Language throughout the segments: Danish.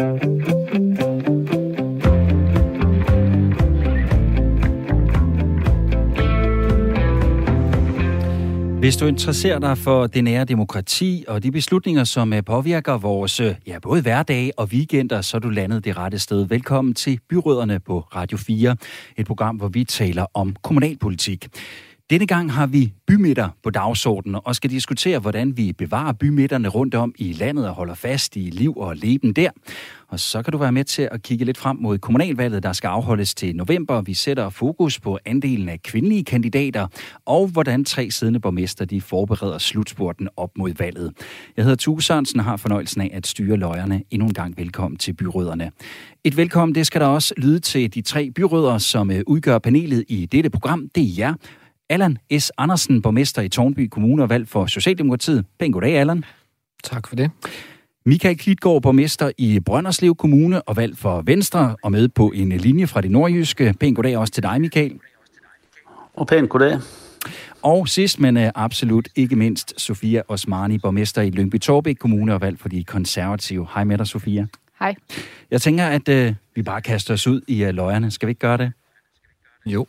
Hvis du interesserer dig for det nære demokrati og de beslutninger, som øh, påvirker vores øh, ja, både hverdag og weekender, så er du landet det rette sted. Velkommen til Byråderne på Radio 4, et program, hvor vi taler om kommunalpolitik. Denne gang har vi bymidter på dagsordenen og skal diskutere, hvordan vi bevarer bymidterne rundt om i landet og holder fast i liv og leben der. Og så kan du være med til at kigge lidt frem mod kommunalvalget, der skal afholdes til november. Vi sætter fokus på andelen af kvindelige kandidater og hvordan tre siddende borgmester de forbereder slutspurten op mod valget. Jeg hedder Tue Sørensen og har fornøjelsen af at styre løjerne. Endnu en gang velkommen til byråderne. Et velkommen, det skal der også lyde til de tre byråder, som øh, udgør panelet i dette program. Det er jer, Allan S. Andersen, borgmester i Tornby Kommune og valg for Socialdemokratiet. Pæn goddag, Allan. Tak for det. Michael Klitgaard, borgmester i Brønderslev Kommune og valg for Venstre og med på en linje fra det nordjyske. Pæn goddag også til dig, Michael. Og pæn goddag. Og sidst, men øh, absolut ikke mindst, Sofia Osmani, borgmester i Lyngby Torbæk Kommune og valg for de konservative. Hej med dig, Sofia. Hej. Jeg tænker, at øh, vi bare kaster os ud i uh, løjerne. Skal vi ikke gøre det? Jo.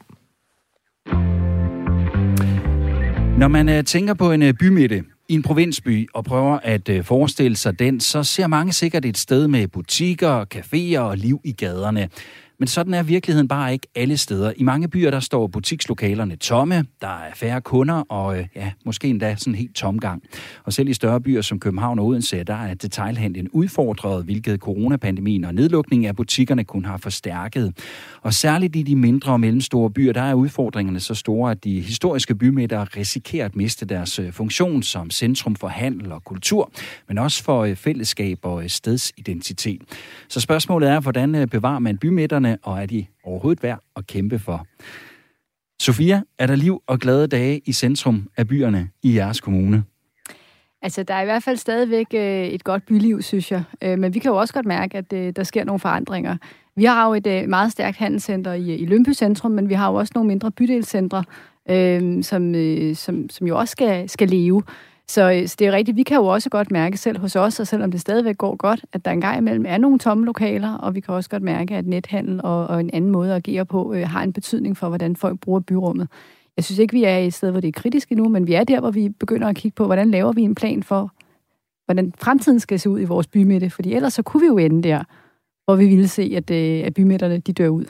Når man uh, tænker på en uh, bymidte i en provinsby og prøver at uh, forestille sig den, så ser mange sikkert et sted med butikker, caféer og liv i gaderne. Men sådan er virkeligheden bare ikke alle steder. I mange byer, der står butikslokalerne tomme, der er færre kunder, og øh, ja, måske endda sådan helt tomgang. Og selv i større byer som København og Odense, der er detailhandlen udfordret, hvilket coronapandemien og nedlukningen af butikkerne kun har forstærket. Og særligt i de mindre og mellemstore byer, der er udfordringerne så store, at de historiske bymidter risikerer at miste deres øh, funktion som centrum for handel og kultur, men også for øh, fællesskab og øh, stedsidentitet. Så spørgsmålet er, hvordan bevarer man bymidterne og er de overhovedet værd at kæmpe for? Sofia, er der liv og glade dage i centrum af byerne i jeres kommune? Altså, der er i hvert fald stadigvæk øh, et godt byliv, synes jeg. Øh, men vi kan jo også godt mærke, at øh, der sker nogle forandringer. Vi har jo et øh, meget stærkt handelscenter i, i Lønby Centrum, men vi har jo også nogle mindre bydelscentre, øh, som, øh, som, som jo også skal, skal leve. Så, øh, så det er rigtigt, vi kan jo også godt mærke selv hos os, og selvom det stadigvæk går godt, at der engang imellem er nogle tomme lokaler, og vi kan også godt mærke, at nethandel og, og en anden måde at agere på øh, har en betydning for, hvordan folk bruger byrummet. Jeg synes ikke, vi er et sted, hvor det er kritisk endnu, men vi er der, hvor vi begynder at kigge på, hvordan laver vi en plan for, hvordan fremtiden skal se ud i vores bymitte, fordi ellers så kunne vi jo ende der, hvor vi ville se, at, øh, at bymidterne de dør ud.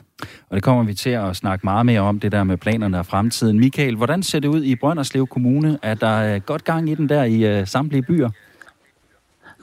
Og det kommer vi til at snakke meget mere om, det der med planerne og fremtiden. Michael, hvordan ser det ud i Brønderslev Kommune? Er der øh, godt gang i den der i øh, samtlige byer?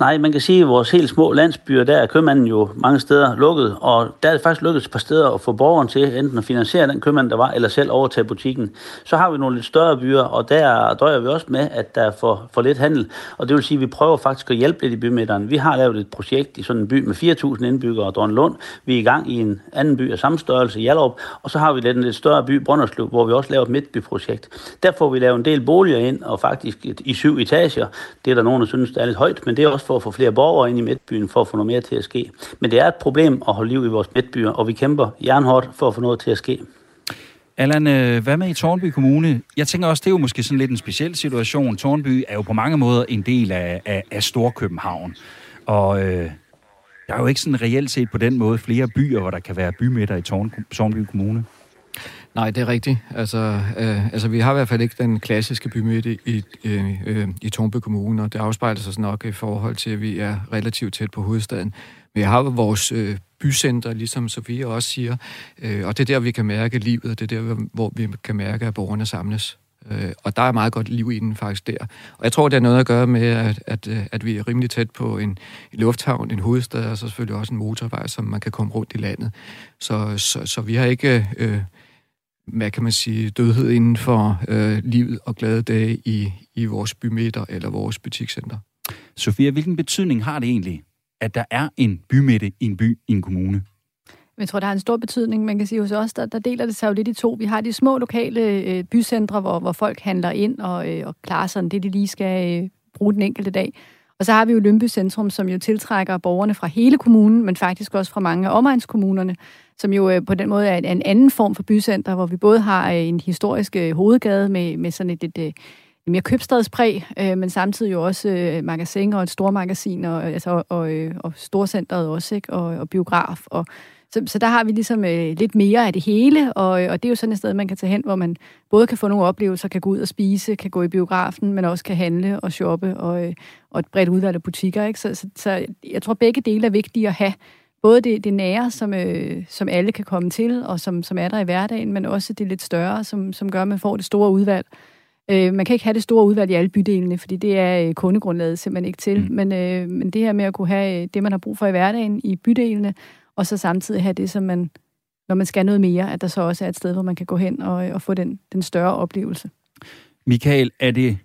Nej, man kan sige, at i vores helt små landsbyer, der er købmanden jo mange steder lukket, og der er det faktisk lykkedes et par steder at få borgeren til enten at finansiere den købmand, der var, eller selv overtage butikken. Så har vi nogle lidt større byer, og der drøjer vi også med, at der er for, for lidt handel, og det vil sige, at vi prøver faktisk at hjælpe lidt i bymidteren. Vi har lavet et projekt i sådan en by med 4.000 indbyggere og Drønlund. Vi er i gang i en anden by af samme størrelse, Hjallerup, og så har vi lidt en lidt større by, Brønderslev, hvor vi også laver et midtbyprojekt. Der får vi lavet en del boliger ind, og faktisk i syv etager. Det er der nogen, der synes, det er lidt højt, men det er også for at få flere borgere ind i midtbyen for at få noget mere til at ske. Men det er et problem at holde liv i vores midtbyer, og vi kæmper jernhårdt for at få noget til at ske. Allan, øh, hvad med i Tornby Kommune? Jeg tænker også, det er jo måske sådan lidt en speciel situation. Tornby er jo på mange måder en del af, af, af Storkøbenhavn. Og øh, der er jo ikke sådan reelt set på den måde flere byer, hvor der kan være bymidter i Tornby Kommune. Nej, det er rigtigt. Altså, øh, altså, vi har i hvert fald ikke den klassiske bymidte i, øh, øh, i Tornby Kommune, og det afspejler sig nok i forhold til, at vi er relativt tæt på hovedstaden. Vi har vores øh, bycenter, ligesom Sofie også siger, øh, og det er der, vi kan mærke livet, og det er der, hvor vi kan mærke, at borgerne samles. Øh, og der er meget godt liv i den faktisk der. Og jeg tror, det har noget at gøre med, at, at, øh, at vi er rimelig tæt på en, en lufthavn, en hovedstad, og så selvfølgelig også en motorvej, som man kan komme rundt i landet. Så, så, så vi har ikke... Øh, hvad kan man sige, dødhed inden for øh, livet og glade dage i, i vores bymidter eller vores butikscenter. Sofia, hvilken betydning har det egentlig, at der er en bymidte i en by i en kommune? Jeg tror, det har en stor betydning. Man kan sige hos os, der, der deler det sig jo lidt i to. Vi har de små lokale øh, bycentre, hvor, hvor folk handler ind og, øh, og klarer sådan det, de lige skal øh, bruge den enkelte dag. Og så har vi jo Lønby Centrum, som jo tiltrækker borgerne fra hele kommunen, men faktisk også fra mange af omegnskommunerne, som jo øh, på den måde er en anden form for bycenter, hvor vi både har øh, en historisk øh, hovedgade med, med sådan et, et, øh, mere købstadspræg, øh, men samtidig jo også øh, magasin og et stormagasin, og, øh, altså, og, øh, og storcenteret også, ikke? Og, og biograf. Og, så, så der har vi ligesom øh, lidt mere af det hele, og, øh, og det er jo sådan et sted, man kan tage hen, hvor man både kan få nogle oplevelser, kan gå ud og spise, kan gå i biografen, men også kan handle og shoppe, og, øh, og et bredt udvalg af butikker. Ikke? Så, så, så jeg tror, begge dele er vigtige at have. Både det, det nære, som, øh, som alle kan komme til, og som, som er der i hverdagen, men også det lidt større, som, som gør, at man får det store udvalg. Øh, man kan ikke have det store udvalg i alle bydelene, fordi det er øh, kundegrundlaget simpelthen ikke til. Mm. Men, øh, men det her med at kunne have øh, det, man har brug for i hverdagen i bydelene, og så samtidig have det, som man, når man skal noget mere, at der så også er et sted, hvor man kan gå hen og, og få den, den større oplevelse. Michael, er det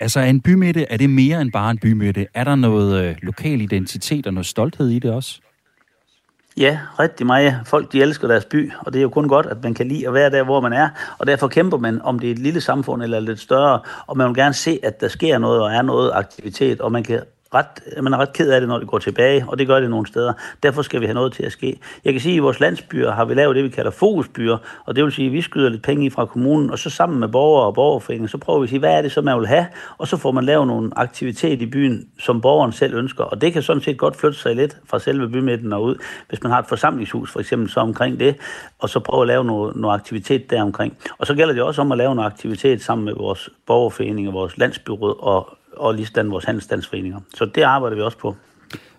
Altså er en bymidte, er det mere end bare en bymidte? Er der noget øh, lokal identitet og noget stolthed i det også? Ja, rigtig meget. Folk de elsker deres by, og det er jo kun godt, at man kan lide at være der, hvor man er. Og derfor kæmper man, om det er et lille samfund eller lidt større, og man vil gerne se, at der sker noget og er noget aktivitet, og man kan ret, man er ret ked af det, når det går tilbage, og det gør det nogle steder. Derfor skal vi have noget til at ske. Jeg kan sige, at i vores landsbyer har vi lavet det, vi kalder fokusbyer, og det vil sige, at vi skyder lidt penge fra kommunen, og så sammen med borgere og borgerforeninger, så prøver vi at sige, hvad er det så, man vil have, og så får man lavet nogle aktivitet i byen, som borgeren selv ønsker, og det kan sådan set godt flytte sig lidt fra selve bymidten og ud, hvis man har et forsamlingshus for eksempel så omkring det, og så prøve at lave noget, noget aktivitet deromkring. Og så gælder det også om at lave noget aktivitet sammen med vores borgerforeninger, vores landsbyråd og og ligesådan vores handelsstandsforeninger. Så det arbejder vi også på.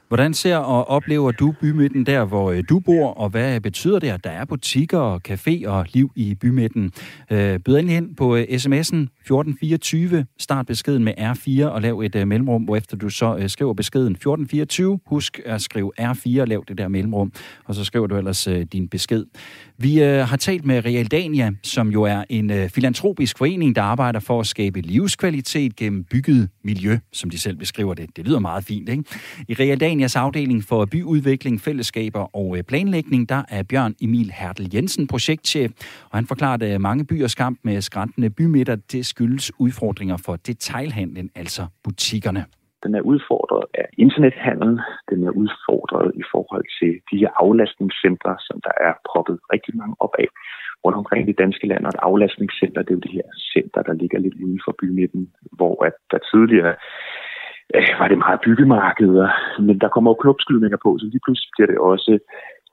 Hvordan ser og oplever du bymidten der, hvor øh, du bor, og hvad betyder det, at der er butikker og café og liv i bymidten? Øh, byd endelig hen på øh, sms'en 1424, start beskeden med R4 og lav et mellemrum, hvorefter du så skriver beskeden 1424. Husk at skrive R4 og lav det der mellemrum, og så skriver du ellers din besked. Vi øh, har talt med Realdania, som jo er en øh, filantropisk forening, der arbejder for at skabe livskvalitet gennem bygget miljø, som de selv beskriver det. Det lyder meget fint, ikke? I Realdanias afdeling for byudvikling, fællesskaber og øh, planlægning, der er Bjørn Emil Hertel Jensen projektchef, og han forklarede, at mange byers kamp med skræntende bymidter, det skyldes udfordringer for detailhandlen, altså butikkerne. Den er udfordret af internethandlen, den er udfordret i forhold til de her aflastningscentre, som der er proppet rigtig mange op af rundt omkring i det danske land, og et aflastningscenter, det er jo det her center, der ligger lidt uden for bymidten, hvor at der tidligere øh, var det meget byggemarkeder, men der kommer jo knopskydninger på, så lige pludselig bliver det også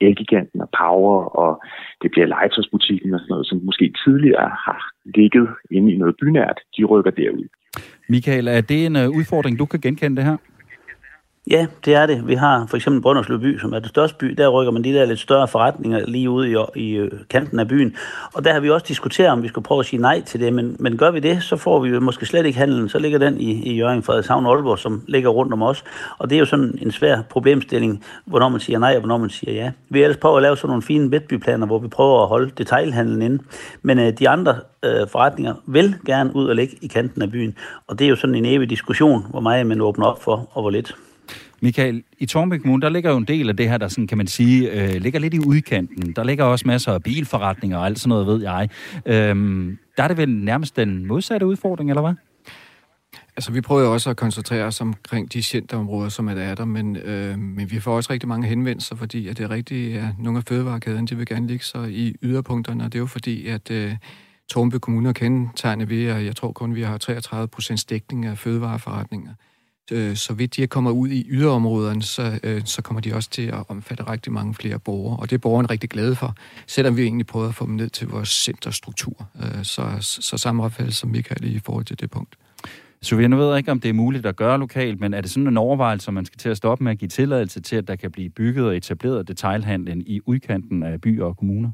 Elgiganten og Power, og det bliver legetøjsbutikken og sådan noget, som måske tidligere har ligget inde i noget bynært, de rykker derud. Michael, er det en øh, udfordring, du kan genkende det her? Ja, det er det. Vi har for eksempel Brønderslev by, som er det største by. Der rykker man de der lidt større forretninger lige ude i, i øh, kanten af byen. Og der har vi også diskuteret, om vi skulle prøve at sige nej til det. Men, men gør vi det, så får vi jo måske slet ikke handlen. Så ligger den i, i Jørgen Frederikshavn Aalborg, som ligger rundt om os. Og det er jo sådan en svær problemstilling, hvornår man siger nej og hvornår man siger ja. Vi har ellers prøvet at lave sådan nogle fine midtbyplaner, hvor vi prøver at holde detailhandlen inde. Men øh, de andre øh, forretninger vil gerne ud og ligge i kanten af byen. Og det er jo sådan en evig diskussion, hvor meget man åbner op for, og hvor lidt. Michael, i Tornby Kommune, der ligger jo en del af det her, der sådan, kan man sige, øh, ligger lidt i udkanten. Der ligger også masser af bilforretninger og alt sådan noget, ved jeg. Øhm, der er det vel nærmest den modsatte udfordring, eller hvad? Altså, vi prøver også at koncentrere os omkring de centerområder, som er der, men, øh, men vi får også rigtig mange henvendelser, fordi at det er rigtigt, at nogle af fødevarekæderne, de vil gerne ligge sig i yderpunkterne, og det er jo fordi, at øh, Tornby Kommune er kendetegnet ved, at jeg tror kun, vi har 33 procent dækning af fødevareforretninger øh, Øh, så vidt de kommer ud i yderområderne, så, øh, så kommer de også til at omfatte rigtig mange flere borgere. Og det er borgeren rigtig glade for, selvom vi egentlig prøver at få dem ned til vores centerstruktur. Øh, så, så samme opfattelse som Michael i forhold til det punkt. Så jeg ved ikke, om det er muligt at gøre lokalt, men er det sådan en overvejelse, man skal til at stoppe med at give tilladelse til, at der kan blive bygget og etableret detailhandlen i udkanten af byer og kommuner?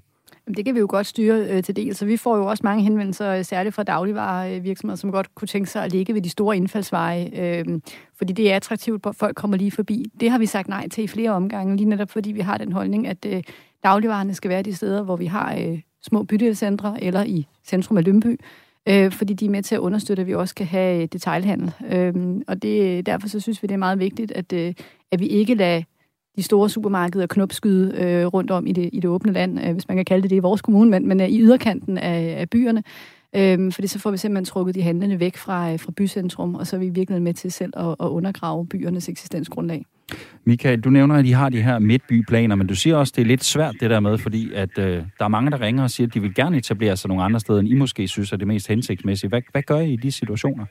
Det kan vi jo godt styre øh, til del, så vi får jo også mange henvendelser, øh, særligt fra dagligvarevirksomheder, som godt kunne tænke sig at ligge ved de store indfaldsveje, øh, fordi det er attraktivt, at folk kommer lige forbi. Det har vi sagt nej til i flere omgange, lige netop fordi vi har den holdning, at øh, dagligvarerne skal være de steder, hvor vi har øh, små bydelscentre eller i centrum af Lønby, øh, fordi de er med til at understøtte, at vi også kan have øh, detailhandel. Øh, og det, derfor så synes vi, det er meget vigtigt, at, øh, at vi ikke lader de store supermarkeder knopskyde øh, rundt om i det, i det åbne land, øh, hvis man kan kalde det det i vores kommune, men, men øh, i yderkanten af, af byerne. for fordi så får vi simpelthen trukket de handlende væk fra, øh, fra bycentrum, og så er vi virkelig med til selv at, at undergrave byernes eksistensgrundlag. Michael, du nævner, at de har de her midtbyplaner, men du siger også, at det er lidt svært det der med, fordi at, øh, der er mange, der ringer og siger, at de vil gerne etablere sig nogle andre steder, end I måske synes er det mest hensigtsmæssige. Hvad, hvad gør I i de situationer?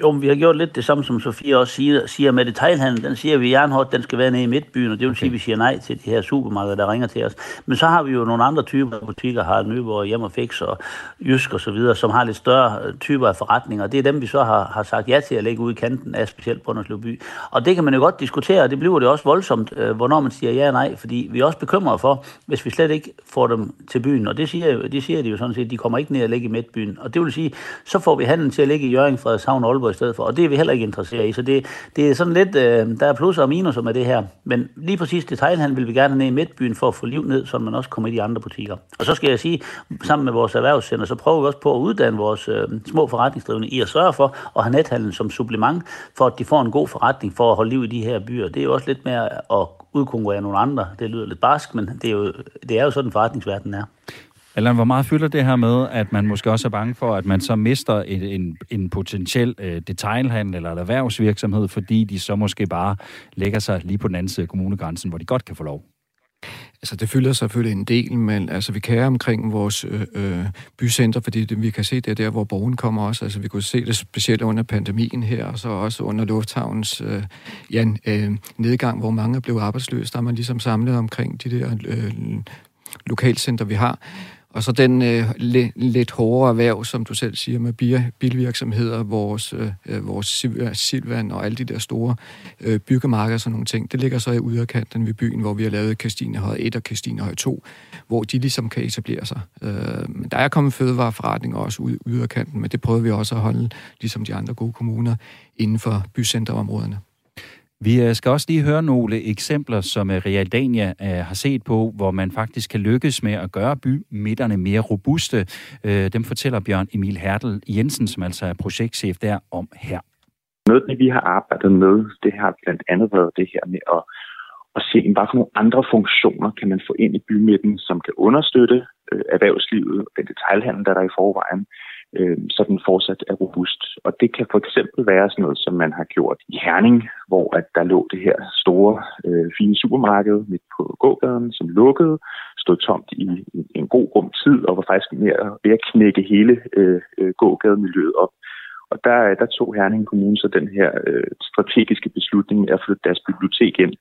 Jo, men vi har gjort lidt det samme, som Sofia også siger, siger med detailhandel. Den siger vi jernhårdt, den skal være nede i midtbyen, og det vil okay. sige, at vi siger nej til de her supermarkeder, der ringer til os. Men så har vi jo nogle andre typer af butikker, har Nyborg, Hjem og Fix og Jysk og så videre, som har lidt større øh, typer af forretninger. Det er dem, vi så har, har sagt ja til at lægge ud i kanten af specielt Brønderslev by. Og det kan man jo godt diskutere, og det bliver det også voldsomt, øh, hvornår man siger ja og nej, fordi vi er også bekymrede for, hvis vi slet ikke får dem til byen. Og det siger, det siger de jo sådan set, de kommer ikke ned og ligge i midtbyen. Og det vil sige, så får vi handlen til at ligge i Jørgen, Frederikshavn Aalborg i stedet for. Og det er vi heller ikke interesseret i. Så det, det er sådan lidt, øh, der er plusser og minuser med det her. Men lige præcis detaljhandel vil vi gerne have ned i midtbyen for at få liv ned, så man også kommer i de andre butikker. Og så skal jeg sige, sammen med vores erhvervscenter, så prøver vi også på at uddanne vores øh, små forretningsdrivende i at sørge for at have nethandlen som supplement, for at de får en god forretning for at holde liv i de her byer. Det er jo også lidt mere at udkonkurrere nogle andre. Det lyder lidt barsk, men det er jo, det er jo sådan forretningsverdenen er. Allan, hvor meget fylder det her med, at man måske også er bange for, at man så mister en, en, en potentiel øh, detailhandel eller erhvervsvirksomhed, fordi de så måske bare lægger sig lige på den anden side af kommunegrænsen, hvor de godt kan få lov? Altså, det fylder selvfølgelig en del, men altså, vi kærer omkring vores øh, øh, bycenter, fordi det, vi kan se, det er der, hvor borgen kommer også. Altså, vi kunne se det specielt under pandemien her, og så også under lufthavns øh, ja, øh, nedgang, hvor mange blev arbejdsløse. Der er man ligesom samlet omkring de der øh, lokalcenter, vi har. Og så den øh, lidt, lidt hårdere erhverv, som du selv siger, med bilvirksomheder, vores, øh, øh vores Silvan og alle de der store øh, byggemarkeder og sådan nogle ting, det ligger så i yderkanten ved byen, hvor vi har lavet Kastinehøj 1 og Kastinehøj 2, hvor de ligesom kan etablere sig. Øh, men der er kommet fødevareforretninger også ud i yderkanten, men det prøver vi også at holde, ligesom de andre gode kommuner, inden for bycenterområderne. Vi øh, skal også lige høre nogle eksempler, som øh, Realdania øh, har set på, hvor man faktisk kan lykkes med at gøre bymidterne mere robuste. Dem fortæller Bjørn Emil Hertel Jensen, som altså er projektchef der, om her. Noget, vi har arbejdet med, det har blandt andet været det her med at, at se, hvad for nogle andre funktioner kan man få ind i bymidten, som kan understøtte erhvervslivet, den detaljhandel, der er der i forvejen, øh, så den fortsat er robust. Og det kan for eksempel være sådan noget, som man har gjort i Herning, hvor at der lå det her store, øh, fine supermarked midt på gågaden, som lukkede, stod tomt i, en, en god rum tid og var faktisk mere ved at knække hele øh, øh, gågademiljøet op. Og der, der tog Herning Kommune så den her øh, strategiske beslutning at flytte deres bibliotek ind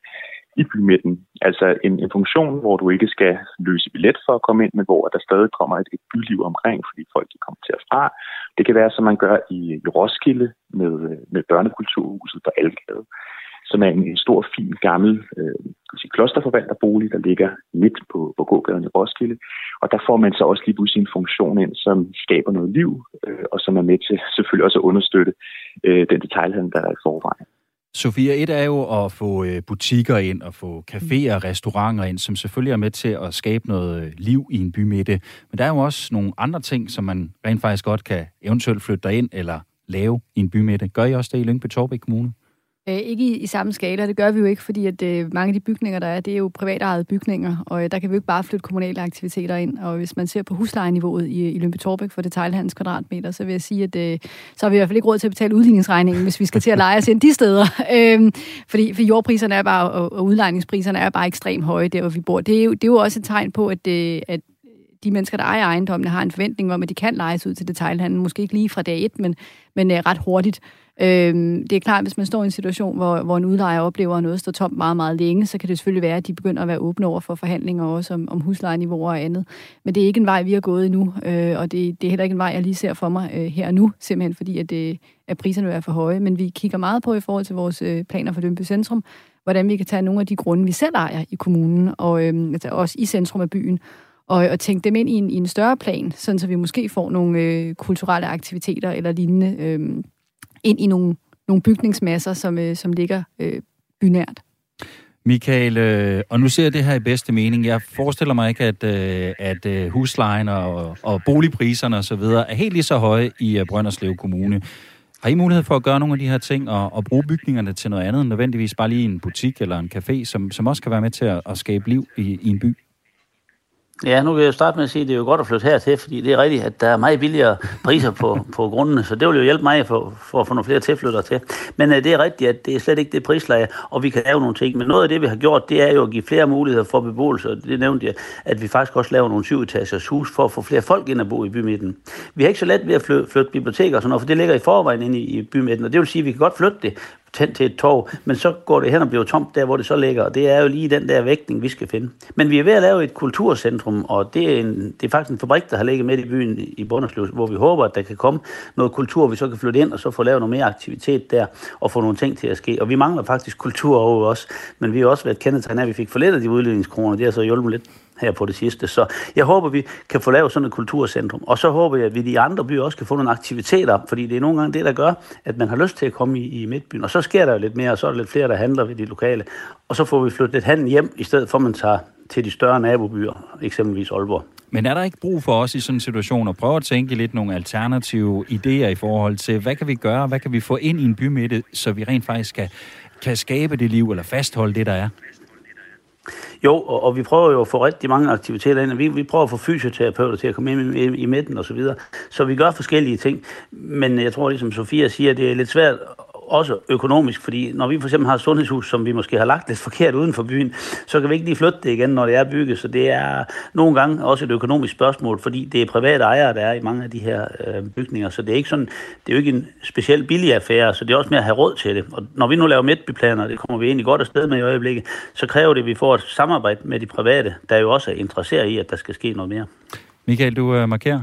i bymidten. Altså en, en funktion, hvor du ikke skal løse billet for at komme ind, men hvor der stadig kommer et, et byliv omkring, fordi folk de kommer til at fra. Det kan være, som man gør i, i Roskilde med, med børnekulturhuset på Algade, som er en, en stor, fin, gammel øh, sige, klosterforvalterbolig, der ligger midt på, på gågaden i Roskilde. Og der får man så også lige pludselig en funktion ind, som skaber noget liv, øh, og som er med til selvfølgelig også at understøtte øh, den detaljhandel, der er i forvejen. Sofia, et er jo at få øh, butikker ind og få caféer og restauranter ind, som selvfølgelig er med til at skabe noget øh, liv i en bymidte. Men der er jo også nogle andre ting, som man rent faktisk godt kan eventuelt flytte ind eller lave i en bymidte. Gør I også det i Lyngby Torbæk Kommune? Øh, ikke i, i samme skala, det gør vi jo ikke, fordi at øh, mange af de bygninger, der er, det er jo privatejede bygninger, og øh, der kan vi jo ikke bare flytte kommunale aktiviteter ind. Og hvis man ser på huslejeniveauet i, i Lønby Torbæk for detaljhandels kvadratmeter, så vil jeg sige, at øh, så har vi i hvert fald ikke råd til at betale udligningsregningen, hvis vi skal til at lege os ind de steder. øh, fordi for jordpriserne er bare, og, og udlejningspriserne er bare ekstremt høje der, hvor vi bor. Det er jo, det er jo også et tegn på, at, øh, at de mennesker, der ejer ejendommene, har en forventning om, at de kan lejes ud til detailhandlen. Måske ikke lige fra dag et, men, men uh, ret hurtigt. Øhm, det er klart, hvis man står i en situation, hvor, hvor en udlejer oplever, at noget står tomt meget, meget længe, så kan det selvfølgelig være, at de begynder at være åbne over for forhandlinger også om, om huslejeniveauer og andet. Men det er ikke en vej, vi har gået endnu, øh, og det, det er heller ikke en vej, jeg lige ser for mig øh, her og nu, simpelthen fordi, at, det, at priserne er for høje. Men vi kigger meget på i forhold til vores øh, planer for Lønby Centrum, hvordan vi kan tage nogle af de grunde, vi selv ejer i kommunen, og øh, altså også i centrum af byen, og, og tænke dem ind i en, i en større plan, sådan så vi måske får nogle øh, kulturelle aktiviteter eller lignende øh, ind i nogle, nogle bygningsmasser, som, øh, som ligger øh, bynært. Michael, øh, og nu ser jeg det her i bedste mening. Jeg forestiller mig ikke, at, øh, at øh, huslejen og, og boligpriserne osv. er helt lige så høje i øh, Brønderslev Kommune. Har I mulighed for at gøre nogle af de her ting og, og bruge bygningerne til noget andet end nødvendigvis bare lige en butik eller en café, som, som også kan være med til at, at skabe liv i, i en by? Ja, nu vil jeg starte med at sige, at det er jo godt at flytte hertil, fordi det er rigtigt, at der er meget billigere priser på, på grundene, så det vil jo hjælpe mig for, for at få nogle flere tilflyttere til. Men uh, det er rigtigt, at det er slet ikke det prisleje, og vi kan lave nogle ting. Men noget af det, vi har gjort, det er jo at give flere muligheder for beboelse, og det nævnte jeg, at vi faktisk også laver nogle syvetagers hus for at få flere folk ind at bo i bymidten. Vi har ikke så let ved at flytte, flytte biblioteker og sådan noget, for det ligger i forvejen inde i, i bymidten, og det vil sige, at vi kan godt flytte det, hen til et torv, men så går det hen og bliver tomt der, hvor det så ligger, og det er jo lige den der vægtning, vi skal finde. Men vi er ved at lave et kulturcentrum, og det er, en, det er faktisk en fabrik, der har ligget midt i byen i Bunderslev, hvor vi håber, at der kan komme noget kultur, vi så kan flytte ind, og så få lavet noget mere aktivitet der, og få nogle ting til at ske. Og vi mangler faktisk kultur over os, men vi har også været kendetegnet at vi fik for lidt af de udledningskroner, det har så hjulpet lidt her på det sidste. Så jeg håber, vi kan få lavet sådan et kulturcentrum. Og så håber jeg, at vi i de andre byer også kan få nogle aktiviteter, fordi det er nogle gange det, der gør, at man har lyst til at komme i, i midtbyen. Og så sker der jo lidt mere, og så er der lidt flere, der handler ved de lokale. Og så får vi flyttet lidt handel hjem, i stedet for at man tager til de større nabobyer, eksempelvis Aalborg. Men er der ikke brug for os i sådan en situation at prøve at tænke lidt nogle alternative idéer i forhold til, hvad kan vi gøre, hvad kan vi få ind i en bymidte, så vi rent faktisk kan, kan skabe det liv, eller fastholde det, der er? Jo, og, og vi prøver jo at få rigtig mange aktiviteter ind. Vi, vi prøver at få fysioterapeuter til at komme ind i, i, i midten og så videre. Så vi gør forskellige ting. Men jeg tror, ligesom Sofia siger, det er lidt svært også økonomisk, fordi når vi for eksempel har et sundhedshus, som vi måske har lagt lidt forkert uden for byen, så kan vi ikke lige flytte det igen, når det er bygget. Så det er nogle gange også et økonomisk spørgsmål, fordi det er private ejere, der er i mange af de her øh, bygninger. Så det er ikke sådan, det er jo ikke en specielt billig affære, så det er også mere at have råd til det. Og når vi nu laver midtbyplaner, det kommer vi egentlig godt afsted med i øjeblikket, så kræver det, at vi får et samarbejde med de private, der jo også er interesseret i, at der skal ske noget mere. Michael, du øh, markerer.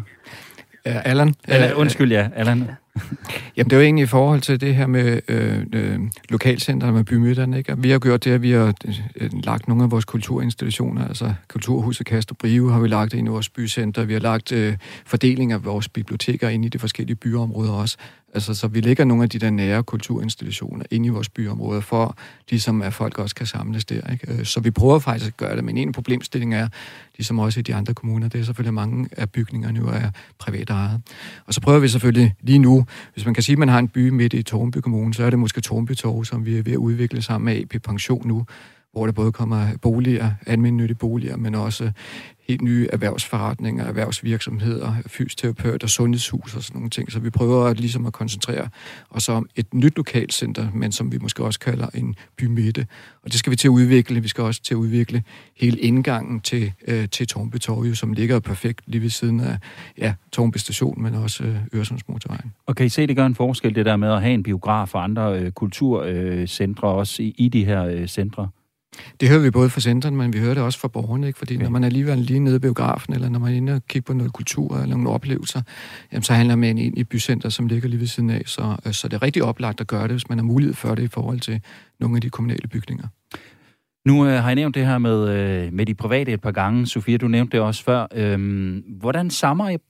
Ja, Allan. Eller, undskyld, ja, Allan. Jamen, det er jo egentlig i forhold til det her med øh, øh, lokalcenter med bymidterne. Ikke? Vi har gjort det, at vi har øh, lagt nogle af vores kulturinstitutioner, altså Kulturhuset Kastrup Brive har vi lagt ind i vores bycenter. Vi har lagt øh, fordeling af vores biblioteker ind i de forskellige byområder også. Altså, så vi lægger nogle af de der nære kulturinstitutioner ind i vores byområder, for ligesom at folk også kan samles der. Ikke? Øh, så vi prøver faktisk at gøre det, men en problemstilling er, ligesom også i de andre kommuner, det er selvfølgelig mange af bygningerne jo er privat ejet. Og så prøver vi selvfølgelig lige nu, hvis man kan sige, at man har en by midt i Tornby Kommune, så er det måske Tornby Torv, som vi er ved at udvikle sammen med AP Pension nu, hvor der både kommer boliger, almindelige boliger, men også helt nye erhvervsforretninger, erhvervsvirksomheder, fysioterapeuter, sundhedshus og sådan nogle ting. Så vi prøver at, ligesom at koncentrere os om et nyt lokalcenter, men som vi måske også kalder en bymitte. Og det skal vi til at udvikle. Vi skal også til at udvikle hele indgangen til, øh, til Tornby Torv, som ligger perfekt lige ved siden af ja, Tornby Station, men også øh, Øresundsmotorvejen. Og kan I se, det gør en forskel, det der med at have en biograf og andre øh, kulturcentre øh, også i, i de her øh, centre? Det hører vi både fra centren, men vi hører det også fra borgerne, ikke? fordi okay. når man er alligevel lige nede i biografen, eller når man er inde og kigger på noget kultur eller nogle oplevelser, jamen, så handler man ind i bycenter, som ligger lige ved siden af, så, øh, så det er rigtig oplagt at gøre det, hvis man har mulighed for det i forhold til nogle af de kommunale bygninger. Nu øh, har jeg nævnt det her med, øh, med de private et par gange. Sofia, du nævnte det også før. Øhm, hvordan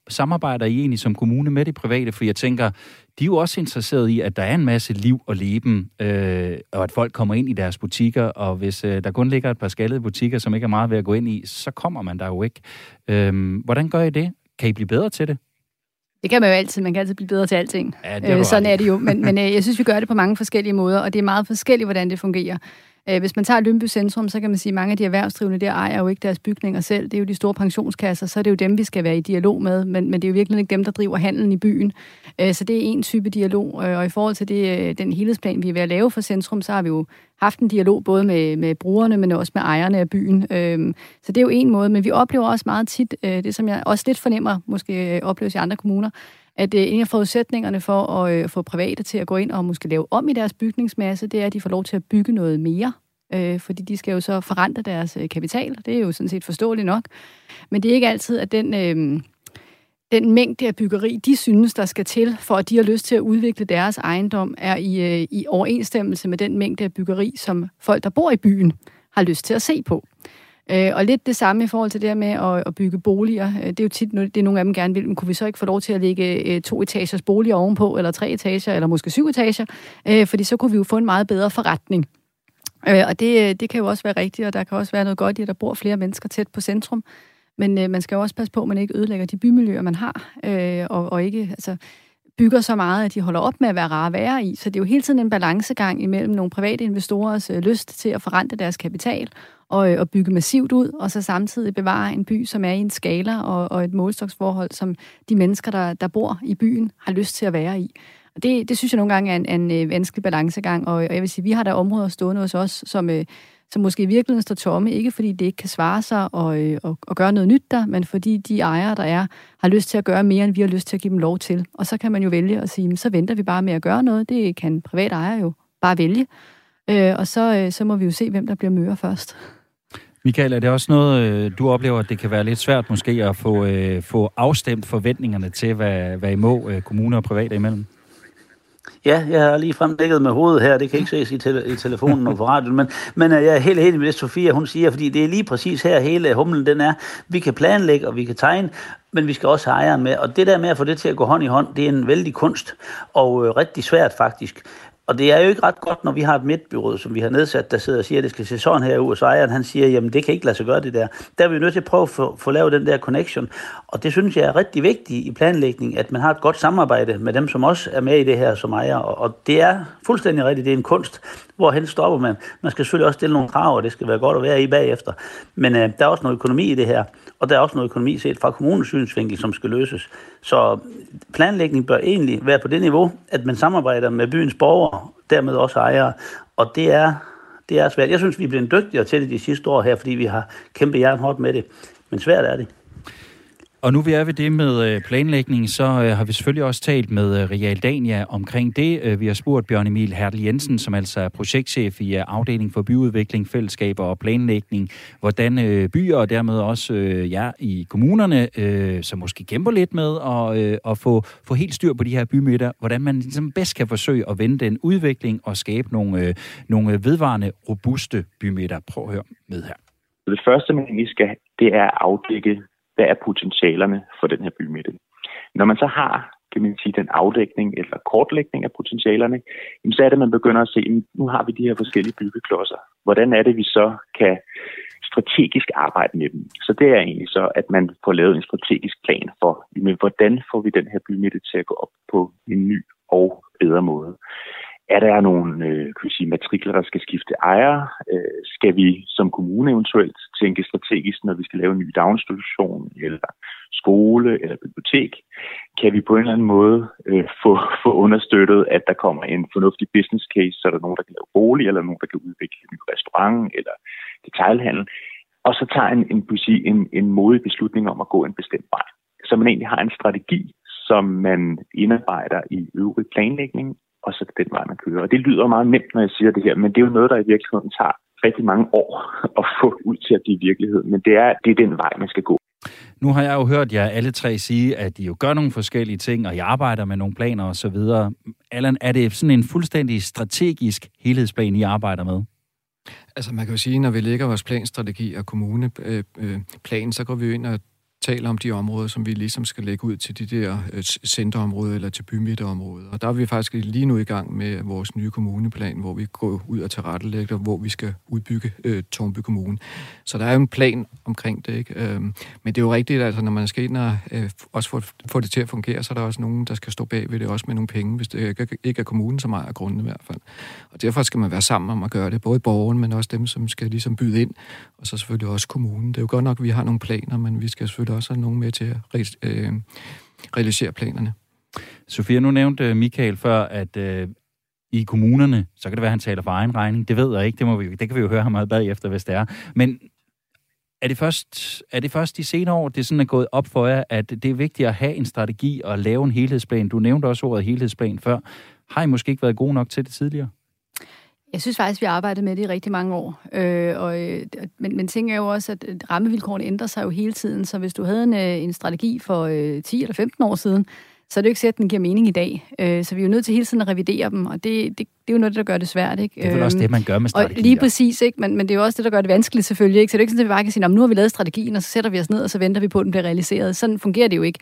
samarbejder I egentlig som kommune med de private? For jeg tænker, de er jo også interesserede i, at der er en masse liv og leben, øh, og at folk kommer ind i deres butikker, og hvis øh, der kun ligger et par skaldede butikker, som ikke er meget ved at gå ind i, så kommer man der jo ikke. Øh, hvordan gør I det? Kan I blive bedre til det? Det kan man jo altid. Man kan altid blive bedre til alting. Ja, det er øh, sådan er det jo. Men, men øh, jeg synes, vi gør det på mange forskellige måder, og det er meget forskelligt, hvordan det fungerer. Øh, hvis man tager Lønby Centrum, så kan man sige, at mange af de erhvervsdrivende der ejer jo ikke deres bygninger selv. Det er jo de store pensionskasser, så er det jo dem, vi skal være i dialog med, men, men det er jo virkelig ikke dem, der driver handelen i byen. Øh, så det er en type dialog, øh, og i forhold til det, den helhedsplan, vi er ved at lave for Centrum, så har vi jo haft en dialog både med, med brugerne, men også med ejerne af byen. Så det er jo en måde, men vi oplever også meget tit, det som jeg også lidt fornemmer, måske opleves i andre kommuner, at øh, en af forudsætningerne for at øh, få private til at gå ind og måske lave om i deres bygningsmasse, det er, at de får lov til at bygge noget mere øh, fordi de skal jo så forrente deres øh, kapital. Det er jo sådan set forståeligt nok. Men det er ikke altid, at den, øh, den mængde af byggeri, de synes, der skal til, for at de har lyst til at udvikle deres ejendom, er i, øh, i overensstemmelse med den mængde af byggeri, som folk, der bor i byen, har lyst til at se på. Øh, og lidt det samme i forhold til det her med at, at bygge boliger. Øh, det er jo tit det, er nogle af dem gerne vil, men kunne vi så ikke få lov til at lægge øh, to etagers boliger ovenpå, eller tre etager, eller måske syv etager? Øh, fordi så kunne vi jo få en meget bedre forretning. Øh, og det, øh, det kan jo også være rigtigt, og der kan også være noget godt i, at der bor flere mennesker tæt på centrum. Men øh, man skal jo også passe på, at man ikke ødelægger de bymiljøer, man har, øh, og, og ikke, altså, bygger så meget, at de holder op med at være rare at være i. Så det er jo hele tiden en balancegang imellem nogle private investorers øh, lyst til at forrente deres kapital og, øh, og bygge massivt ud, og så samtidig bevare en by, som er i en skala og, og et målstoksforhold, som de mennesker, der, der bor i byen, har lyst til at være i. Og det, det synes jeg nogle gange er en, en, en vanskelig balancegang, og, og jeg vil sige, vi har der områder stående hos os, som, øh, som måske i virkeligheden står tomme, ikke fordi det ikke kan svare sig og, øh, og, og gøre noget nyt der, men fordi de ejere, der er, har lyst til at gøre mere, end vi har lyst til at give dem lov til. Og så kan man jo vælge at sige, så venter vi bare med at gøre noget. Det kan privat ejer jo bare vælge. Øh, og så, øh, så må vi jo se, hvem der bliver møre først. Michael, er det også noget, øh, du oplever, at det kan være lidt svært måske at få, øh, få afstemt forventningerne til, hvad, hvad I må øh, kommuner og private imellem? Ja, jeg har lige fremdækket med hovedet her, det kan ikke ses i, te- i telefonen og på radioen, men, men øh, jeg er helt enig med det, Sofia, hun siger, fordi det er lige præcis her, hele humlen den er. Vi kan planlægge, og vi kan tegne, men vi skal også have ejeren med. Og det der med at få det til at gå hånd i hånd, det er en vældig kunst, og øh, rigtig svært faktisk. Og det er jo ikke ret godt, når vi har et midtbyråd, som vi har nedsat, der sidder og siger, at det skal se sådan her ud, og så ejeren han siger, jamen det kan ikke lade sig gøre det der. Der er vi nødt til at prøve at få, få lavet den der connection. Og det synes jeg er rigtig vigtigt i planlægning, at man har et godt samarbejde med dem, som også er med i det her som ejer. Og, og det er fuldstændig rigtigt, det er en kunst. Hvorhen stopper man? Man skal selvfølgelig også stille nogle krav, og det skal være godt at være i bagefter. Men øh, der er også noget økonomi i det her, og der er også noget økonomi set fra kommunens synsvinkel, som skal løses. Så planlægning bør egentlig være på det niveau, at man samarbejder med byens borgere, dermed også ejere, og det er, det er svært. Jeg synes, vi er blevet dygtigere til det de sidste år her, fordi vi har kæmpet jernhårdt med det. Men svært er det. Og nu vi er ved det med øh, planlægning, så øh, har vi selvfølgelig også talt med Realdania Real Dania omkring det. Vi har spurgt Bjørn Emil Hertel Jensen, som altså er projektchef i afdeling for byudvikling, fællesskaber og planlægning, hvordan byer og dermed også ja, i kommunerne, som måske kæmper lidt med at, at få, få helt styr på de her bymidter, hvordan man ligesom bedst kan forsøge at vende den udvikling og skabe nogle, nogle vedvarende, robuste bymidter. Prøv at høre med her. Det første, man lige skal, det er at afdække hvad er potentialerne for den her bymidte. Når man så har kan man sige, den afdækning eller kortlægning af potentialerne, så er det, at man begynder at se, at nu har vi de her forskellige byggeklodser. Hvordan er det, vi så kan strategisk arbejde med dem? Så det er egentlig så, at man får lavet en strategisk plan for, hvordan får vi den her bymidte til at gå op på en ny og bedre måde. Er der nogle øh, kan vi sige, matrikler, der skal skifte ejer? Øh, skal vi som kommune eventuelt tænke strategisk, når vi skal lave en ny daginstitution, eller skole, eller bibliotek? Kan vi på en eller anden måde øh, få, få understøttet, at der kommer en fornuftig business case, så er der nogen, der kan lave bolig, eller nogen, der kan udvikle en ny restaurant, eller detailhandel? Og så tager en, en, sige, en, en modig beslutning om at gå en bestemt vej. Så man egentlig har en strategi, som man indarbejder i øvrig planlægning, og så den vej, man kører. Og det lyder meget nemt, når jeg siger det her, men det er jo noget, der i virkeligheden tager rigtig mange år at få ud til at blive virkelighed. Men det er, det er den vej, man skal gå. Nu har jeg jo hørt jer alle tre sige, at I jo gør nogle forskellige ting, og I arbejder med nogle planer osv. Allan, er det sådan en fuldstændig strategisk helhedsplan, I arbejder med? Altså man kan jo sige, når vi lægger vores planstrategi og kommuneplan, så går vi jo ind og taler om de områder, som vi ligesom skal lægge ud til de der øh, centerområder eller til bymidterområder. Og der er vi faktisk lige nu i gang med vores nye kommuneplan, hvor vi går ud og tilrettelægger, hvor vi skal udbygge øh, Tornby Kommune. Så der er jo en plan omkring det, ikke? Øhm, men det er jo rigtigt, altså når man skal ind og øh, også få, få det til at fungere, så er der også nogen, der skal stå bag ved det, også med nogle penge, hvis det ikke, ikke er kommunen, som ejer grunden i hvert fald. Og derfor skal man være sammen om at gøre det, både borgeren, men også dem, som skal ligesom byde ind, og så selvfølgelig også kommunen. Det er jo godt nok, at vi har nogle planer, men vi skal selvfølgelig også have nogen med til at re- øh, realisere planerne. Sofia, nu nævnte øh, Michael før, at øh, i kommunerne, så kan det være, at han taler for egen regning. Det ved jeg ikke, det, må vi, det kan vi jo høre ham meget bagefter, hvis det er. Men er det, først, er det først de senere år, det sådan er gået op for jer, at det er vigtigt at have en strategi og lave en helhedsplan? Du nævnte også ordet helhedsplan før. Har I måske ikke været gode nok til det tidligere? Jeg synes faktisk, vi har arbejdet med det i rigtig mange år. Øh, og, øh, men, men ting er jo også, at rammevilkårene ændrer sig jo hele tiden. Så hvis du havde en, øh, en strategi for øh, 10 eller 15 år siden, så er det jo ikke sikkert, at den giver mening i dag. Øh, så vi er jo nødt til hele tiden at revidere dem, og det, det, det er jo noget, der gør det svært. Ikke? Det er vel også det, man gør med strategier. Og lige præcis, ikke? Men, men det er jo også det, der gør det vanskeligt selvfølgelig. Ikke? Så det er ikke sådan, at vi bare kan sige, nu har vi lavet strategien, og så sætter vi os ned, og så venter vi på, at den bliver realiseret. Sådan fungerer det jo ikke.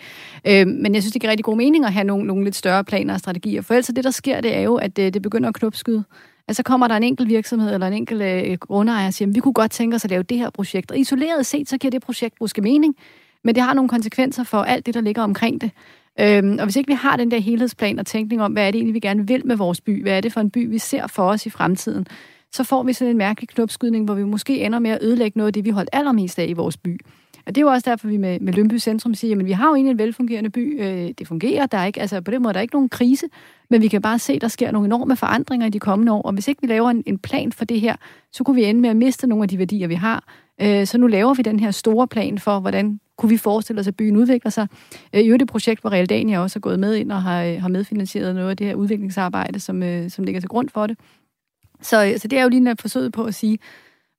Øh, men jeg synes, det giver rigtig god mening at have nogle, nogle lidt større planer og strategier. For ellers det, der sker, det er jo, at det, det begynder at knopskyde så kommer der en enkelt virksomhed eller en enkelt øh, grundejer og siger, vi kunne godt tænke os at lave det her projekt. Og isoleret set, så giver det projekt måske mening, men det har nogle konsekvenser for alt det, der ligger omkring det. Øhm, og hvis ikke vi har den der helhedsplan og tænkning om, hvad er det egentlig, vi gerne vil med vores by, hvad er det for en by, vi ser for os i fremtiden, så får vi sådan en mærkelig knopskydning, hvor vi måske ender med at ødelægge noget af det, vi holdt allermest af i vores by. Og det er jo også derfor, vi med, med Lønby Centrum siger, at vi har jo egentlig en velfungerende by. Øh, det fungerer, der er ikke, altså på den måde der er ikke nogen krise, men vi kan bare se, at der sker nogle enorme forandringer i de kommende år. Og hvis ikke vi laver en, en plan for det her, så kunne vi ende med at miste nogle af de værdier, vi har. Øh, så nu laver vi den her store plan for, hvordan kunne vi forestille os, at byen udvikler sig. Øh, I øvrigt et projekt, hvor Realdania også er gået med ind og har, øh, har medfinansieret noget af det her udviklingsarbejde, som, øh, som ligger til grund for det. Så, så det er jo lige en forsøg på at sige,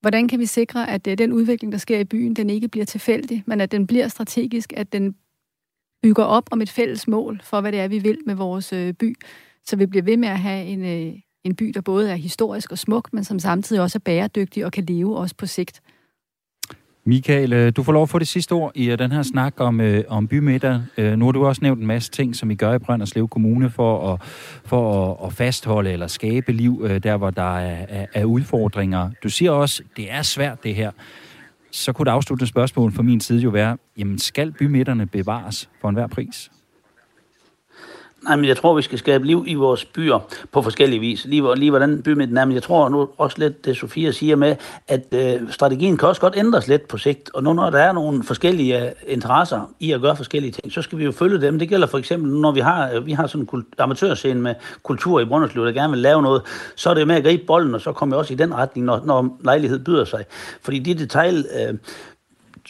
hvordan kan vi sikre, at øh, den udvikling, der sker i byen, den ikke bliver tilfældig, men at den bliver strategisk, at den bygger op om et fælles mål for, hvad det er, vi vil med vores øh, by, så vi bliver ved med at have en, øh, en by, der både er historisk og smuk, men som samtidig også er bæredygtig og kan leve også på sigt. Michael, øh, du får lov at få det sidste ord i øh, den her snak om, øh, om bymiddag. Øh, nu har du også nævnt en masse ting, som I gør i Brønderslev Kommune for at, for at, at fastholde eller skabe liv øh, der, hvor der er, er, er udfordringer. Du siger også, det er svært det her. Så kunne det afsluttende spørgsmål fra min side jo være, jamen skal bymidterne bevares for enhver pris? Nej, men jeg tror, vi skal skabe liv i vores byer på forskellige vis. Lige, lige hvordan bymidten er, men jeg tror nu også lidt, det Sofia siger med, at øh, strategien kan også godt ændres lidt på sigt. Og nu når der er nogle forskellige øh, interesser i at gøre forskellige ting, så skal vi jo følge dem. Det gælder for eksempel, når vi har, øh, vi har sådan en kult- amatørscene med kultur i Brønderslev, der gerne vil lave noget, så er det med at gribe bolden, og så kommer jeg også i den retning, når, når lejlighed byder sig. Fordi de detail... Øh,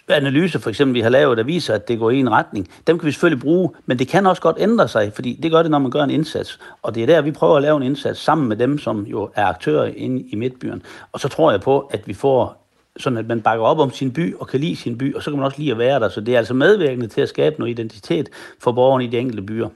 analyser, for eksempel, vi har lavet, der viser, at det går i en retning, dem kan vi selvfølgelig bruge, men det kan også godt ændre sig, fordi det gør det, når man gør en indsats. Og det er der, vi prøver at lave en indsats sammen med dem, som jo er aktører inde i Midtbyen. Og så tror jeg på, at vi får sådan at man bakker op om sin by og kan lide sin by, og så kan man også lide at være der. Så det er altså medvirkende til at skabe noget identitet for borgerne i de enkelte byer.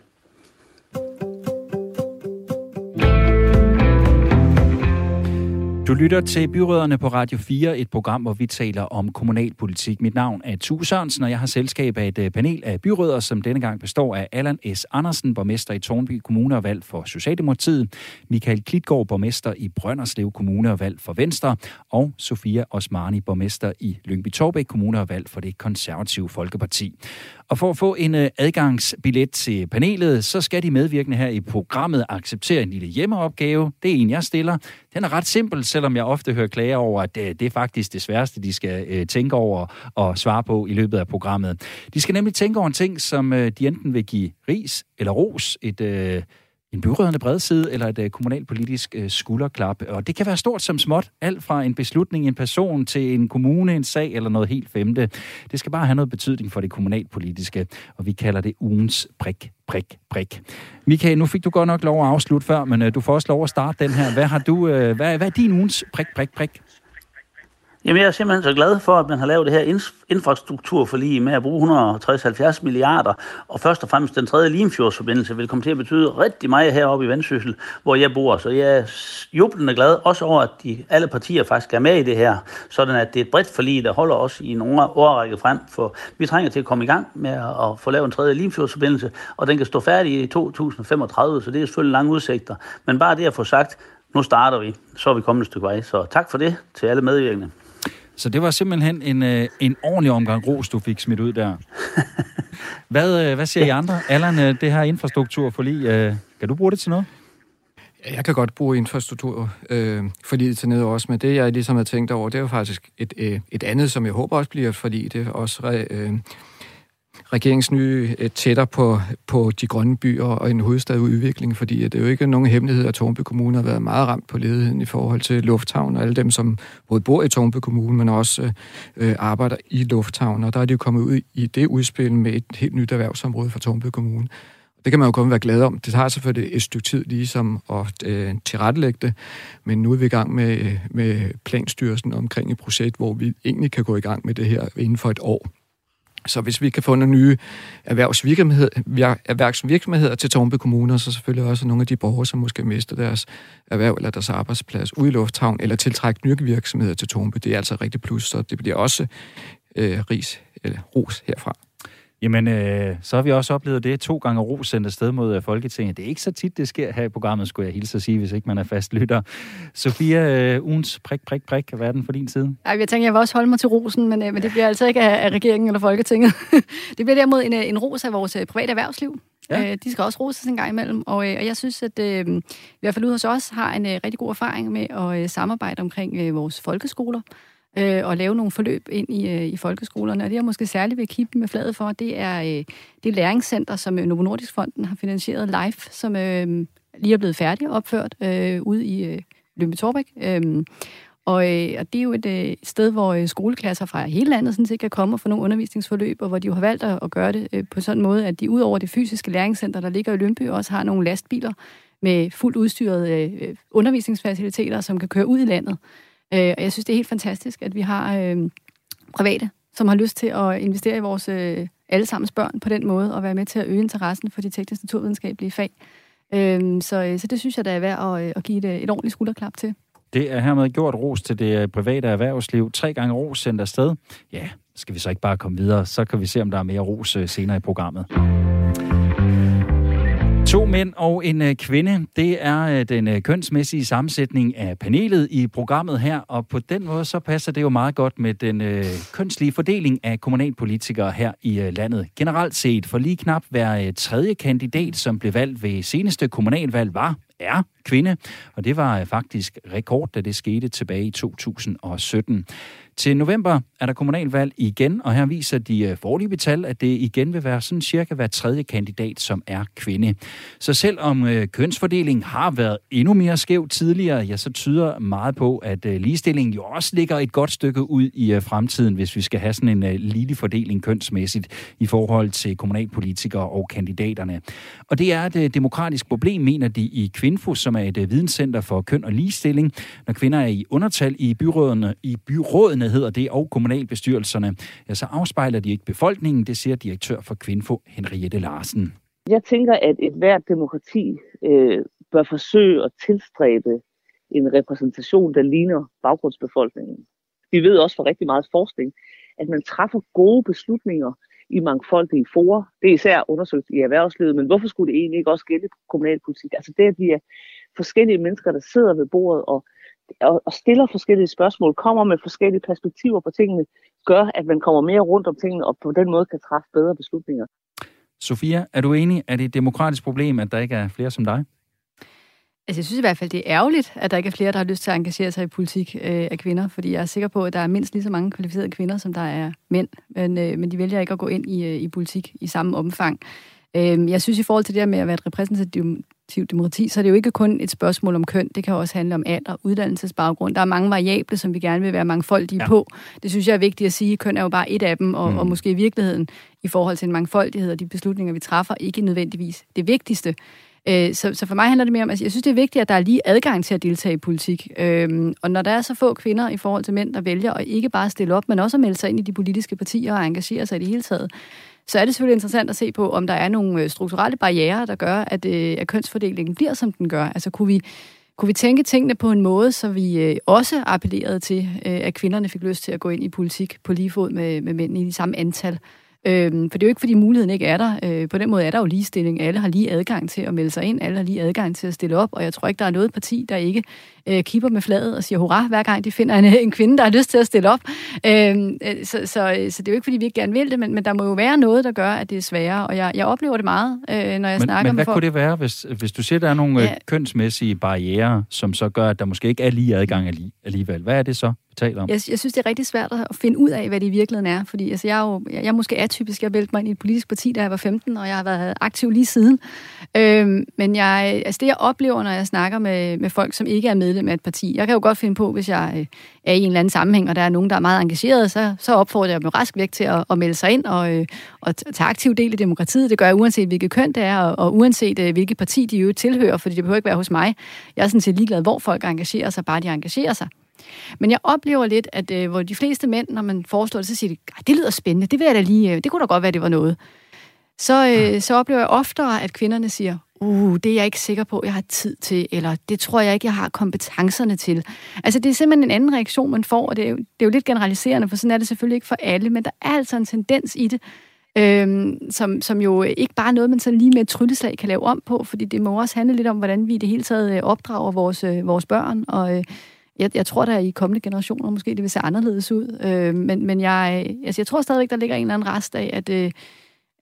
Du lytter til Byråderne på Radio 4, et program, hvor vi taler om kommunalpolitik. Mit navn er Tue Sørensen, og jeg har selskab af et øh, panel af byråder, som denne gang består af Allan S. Andersen, borgmester i Tornby Kommune og valg for Socialdemokratiet, Michael Klitgaard, borgmester i Brønderslev Kommune og valg for Venstre, og Sofia Osmani, borgmester i Lyngby Torbæk Kommune og valg for det konservative Folkeparti. Og for at få en øh, adgangsbillet til panelet, så skal de medvirkende her i programmet acceptere en lille hjemmeopgave. Det er en, jeg stiller. Den er ret simpel, selvom jeg ofte hører klager over, at øh, det, er faktisk det sværeste, de skal øh, tænke over og svare på i løbet af programmet. De skal nemlig tænke over en ting, som de enten vil give ris eller ros, et... En byrødende bredside eller et uh, kommunalpolitisk øh, skulderklap. Og det kan være stort som småt. Alt fra en beslutning, en person til en kommune, en sag eller noget helt femte. Det skal bare have noget betydning for det kommunalpolitiske, og vi kalder det ugens prik, prik, prik. Michael, nu fik du godt nok lov at afslutte før, men øh, du får også lov at starte den her. Hvad, har du, hvad, hvad er din ugens prik, prik, prik? Jamen, jeg er simpelthen så glad for, at man har lavet det her infrastrukturforlig med at bruge 160-70 milliarder, og først og fremmest den tredje Limfjordsforbindelse vil komme til at betyde rigtig meget heroppe i Vendsyssel, hvor jeg bor. Så jeg er jublende glad, også over, at de, alle partier faktisk er med i det her, sådan at det er et bredt forlig, der holder os i nogle årrække frem, for vi trænger til at komme i gang med at få lavet en tredje Limfjordsforbindelse, og den kan stå færdig i 2035, så det er selvfølgelig lange udsigter. Men bare det at få sagt, nu starter vi, så er vi kommet et stykke vej. Så tak for det til alle medvirkende. Så det var simpelthen en, øh, en ordentlig omgang ros, du fik smidt ud der. Hvad, øh, hvad siger I andre? Allan, øh, det her infrastruktur for lige, kan du bruge det til noget? Jeg kan godt bruge infrastruktur øh, fordi til noget også, men det jeg ligesom har tænkt over, det er jo faktisk et, et andet, som jeg håber også bliver fordi det også øh, regeringens nye øh, tættere på, på de grønne byer og en hovedstadudvikling, fordi øh, det er jo ikke nogen hemmelighed, at Tornby Kommune har været meget ramt på ledigheden i forhold til lufthavn og alle dem, som både bor i Tornby Kommune, men også øh, øh arbejder i lufthavn. Og der er de jo kommet ud i det udspil med et helt nyt erhvervsområde for Tornby Kommune. Det kan man jo kun være glad om. Det tager selvfølgelig et stykke tid ligesom at øh, tilrettelægge det, men nu er vi i gang med, med planstyrelsen omkring et projekt, hvor vi egentlig kan gå i gang med det her inden for et år. Så hvis vi kan få nogle nye erhvervsvirksomheder, erhvervsvirksomheder til Tornby Kommune, og så selvfølgelig også nogle af de borgere, som måske mister deres erhverv eller deres arbejdsplads ude i Lufthavn, eller tiltrække nye virksomheder til Tornby, det er altså rigtig plus, så det bliver også øh, ris eller ros herfra. Jamen, øh, så har vi også oplevet det to gange ro sendt afsted mod øh, Folketinget. Det er ikke så tit, det sker her i programmet, skulle jeg hilse at sige, hvis ikke man er fast lytter. Sofia, øh, ugens prik, prik, prik, hvad er den for din side? Ej, jeg tænker, jeg vil også holde mig til rosen, men, øh, men det bliver altså ikke af, af regeringen eller Folketinget. det bliver derimod en, øh, en ros af vores øh, private erhvervsliv. Ja. Øh, de skal også roses en gang imellem, og, øh, og jeg synes, at øh, i hvert fald ude hos os har en øh, rigtig god erfaring med at øh, samarbejde omkring øh, vores folkeskoler øh, og lave nogle forløb ind i, øh, i folkeskolerne. Og det, jeg måske særligt vil kigge med fladet for, det er øh, det læringscenter, som øh, Novo Nordisk Fonden har finansieret live, som øh, lige er blevet færdig opført øh, ude i øh, Lømpe Torbæk. Øh, og, øh, og det er jo et øh, sted, hvor øh, skoleklasser fra hele landet sådan set kan komme og få nogle undervisningsforløb, og hvor de jo har valgt at, at gøre det øh, på sådan en måde, at de ud over det fysiske læringscenter, der ligger i Lønby, også har nogle lastbiler med fuldt udstyret øh, undervisningsfaciliteter, som kan køre ud i landet. Øh, og jeg synes, det er helt fantastisk, at vi har øh, private, som har lyst til at investere i vores øh, allesammens børn på den måde, og være med til at øge interessen for de tekniske naturvidenskabelige fag. Øh, så, øh, så det synes jeg, der er værd at, øh, at give et, øh, et ordentligt skulderklap til. Det er hermed gjort ros til det private erhvervsliv. Tre gange ros sendt afsted. Ja, skal vi så ikke bare komme videre? Så kan vi se, om der er mere ros senere i programmet. To mænd og en øh, kvinde, det er øh, den øh, kønsmæssige sammensætning af panelet i programmet her, og på den måde så passer det jo meget godt med den øh, kønslige fordeling af kommunalpolitikere her i øh, landet. Generelt set, for lige knap hver tredje kandidat, som blev valgt ved seneste kommunalvalg, var er kvinde, og det var øh, faktisk rekord, da det skete tilbage i 2017. Til november er der kommunalvalg igen, og her viser de øh, forlige tal, at det igen vil være sådan cirka hver tredje kandidat, som er kvinde. Så selvom øh, kønsfordelingen har været endnu mere skæv tidligere, ja, så tyder meget på, at ligestillingen jo også ligger et godt stykke ud i fremtiden, hvis vi skal have sådan en lille fordeling kønsmæssigt i forhold til kommunalpolitikere og kandidaterne. Og det er et demokratisk problem, mener de i Kvinfo, som er et øh, videnscenter for køn og ligestilling. Når kvinder er i undertal i byrådene, i byrådene hedder det, og kommunalbestyrelserne, ja, så afspejler de ikke befolkningen, det siger direktør for Kvinfo, Henriette Larsen. Jeg tænker, at et hvert demokrati øh, bør forsøge at tilstræbe en repræsentation, der ligner baggrundsbefolkningen. Vi ved også fra rigtig meget forskning, at man træffer gode beslutninger i mangfoldige forer. Det er især undersøgt i erhvervslivet, men hvorfor skulle det egentlig ikke også gælde kommunalpolitik? Altså det, at vi er forskellige mennesker, der sidder ved bordet og og, og stiller forskellige spørgsmål, kommer med forskellige perspektiver på tingene, gør, at man kommer mere rundt om tingene, og på den måde kan træffe bedre beslutninger. Sofia, er du enig, at det er et demokratisk problem, at der ikke er flere som dig? Altså, jeg synes i hvert fald, det er ærgerligt, at der ikke er flere, der har lyst til at engagere sig i politik øh, af kvinder, fordi jeg er sikker på, at der er mindst lige så mange kvalificerede kvinder, som der er mænd, men, øh, men de vælger ikke at gå ind i, øh, i politik i samme omfang. Øh, jeg synes i forhold til det her med at være et repræsentativt demokrati, så er det jo ikke kun et spørgsmål om køn, det kan også handle om alder, uddannelsesbaggrund. Der er mange variable, som vi gerne vil være mangfoldige ja. på. Det synes jeg er vigtigt at sige. Køn er jo bare et af dem, og, mm. og måske i virkeligheden i forhold til en mangfoldighed og de beslutninger, vi træffer, ikke nødvendigvis det vigtigste. Øh, så, så for mig handler det mere om, at altså, jeg synes, det er vigtigt, at der er lige adgang til at deltage i politik. Øhm, og når der er så få kvinder i forhold til mænd, der vælger at ikke bare stille op, men også at melde sig ind i de politiske partier og engagere sig i det hele taget, så er det selvfølgelig interessant at se på, om der er nogle øh, strukturelle barriere, der gør, at, øh, at kønsfordelingen bliver, som den gør. Altså kunne vi, kunne vi tænke tingene på en måde, så vi øh, også appellerede til, at kvinderne fik lyst til at gå ind i politik på lige fod med, med mændene i de samme antal? Øhm, for det er jo ikke, fordi muligheden ikke er der. Øh, på den måde er der jo ligestilling. Alle har lige adgang til at melde sig ind. Alle har lige adgang til at stille op. Og jeg tror ikke, der er noget parti, der ikke øh, kipper med fladet og siger hurra, hver gang de finder en, en kvinde, der har lyst til at stille op. Øhm, øh, så, så, så det er jo ikke, fordi vi ikke gerne vil det, men, men der må jo være noget, der gør, at det er sværere. Og jeg, jeg oplever det meget, øh, når jeg men, snakker men med hvad kunne det være, hvis, hvis du siger, der er nogle ja. kønsmæssige barriere, som så gør, at der måske ikke er lige adgang alligevel? Hvad er det så? Taler om? Jeg, jeg synes, det er rigtig svært at finde ud af, hvad det i virkeligheden er. Fordi altså, jeg, er jo, jeg, jeg er måske atypisk. Jeg vælte mig ind i et politisk parti, da jeg var 15, og jeg har været aktiv lige siden. Øhm, men jeg, altså, det, jeg oplever, når jeg snakker med, med folk, som ikke er medlem af et parti, jeg kan jo godt finde på, hvis jeg øh, er i en eller anden sammenhæng, og der er nogen, der er meget engageret, så, så opfordrer jeg dem rask væk til at, at melde sig ind og, øh, og tage aktiv del i demokratiet. Det gør jeg uanset hvilket køn det er, og, og uanset øh, hvilket parti de jo tilhører, fordi det behøver ikke være hos mig. Jeg er sådan set ligeglad, hvor folk engagerer sig, bare de engagerer sig. Men jeg oplever lidt, at øh, hvor de fleste mænd, når man foreslår det, så siger de, det lyder spændende, det vil jeg da lige, øh, det kunne da godt være, det var noget. Så, øh, så oplever jeg oftere, at kvinderne siger, uh, det er jeg ikke sikker på, jeg har tid til, eller det tror jeg ikke, jeg har kompetencerne til. Altså, det er simpelthen en anden reaktion, man får, og det er, jo, det er jo lidt generaliserende, for sådan er det selvfølgelig ikke for alle, men der er altså en tendens i det, øhm, som, som jo ikke bare er noget, man så lige med et trylleslag kan lave om på, fordi det må også handle lidt om, hvordan vi i det hele taget øh, opdrager vores, øh, vores børn, og øh, jeg, jeg tror, der i kommende generationer måske det vil se anderledes ud. Øh, men men jeg, altså, jeg tror stadigvæk, der ligger en eller anden rest af, at, øh,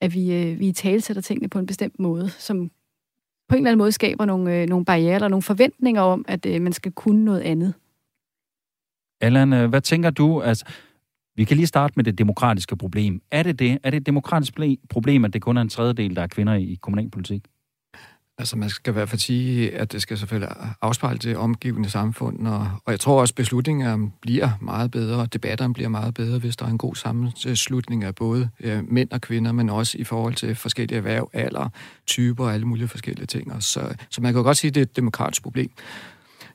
at vi, øh, vi talsætter tingene på en bestemt måde, som på en eller anden måde skaber nogle, øh, nogle barriere eller nogle forventninger om, at øh, man skal kunne noget andet. Allan, øh, hvad tænker du? Altså, vi kan lige starte med det demokratiske problem. Er det det? Er det et demokratisk problem, at det kun er en tredjedel, der er kvinder i kommunalpolitik? Altså man skal i hvert fald sige, at det skal selvfølgelig afspejle det omgivende samfund, og, og jeg tror også, at beslutninger bliver meget bedre, og debatterne bliver meget bedre, hvis der er en god sammenslutning af både øh, mænd og kvinder, men også i forhold til forskellige erhverv, alder, typer og alle mulige forskellige ting. Så, så man kan godt sige, at det er et demokratisk problem.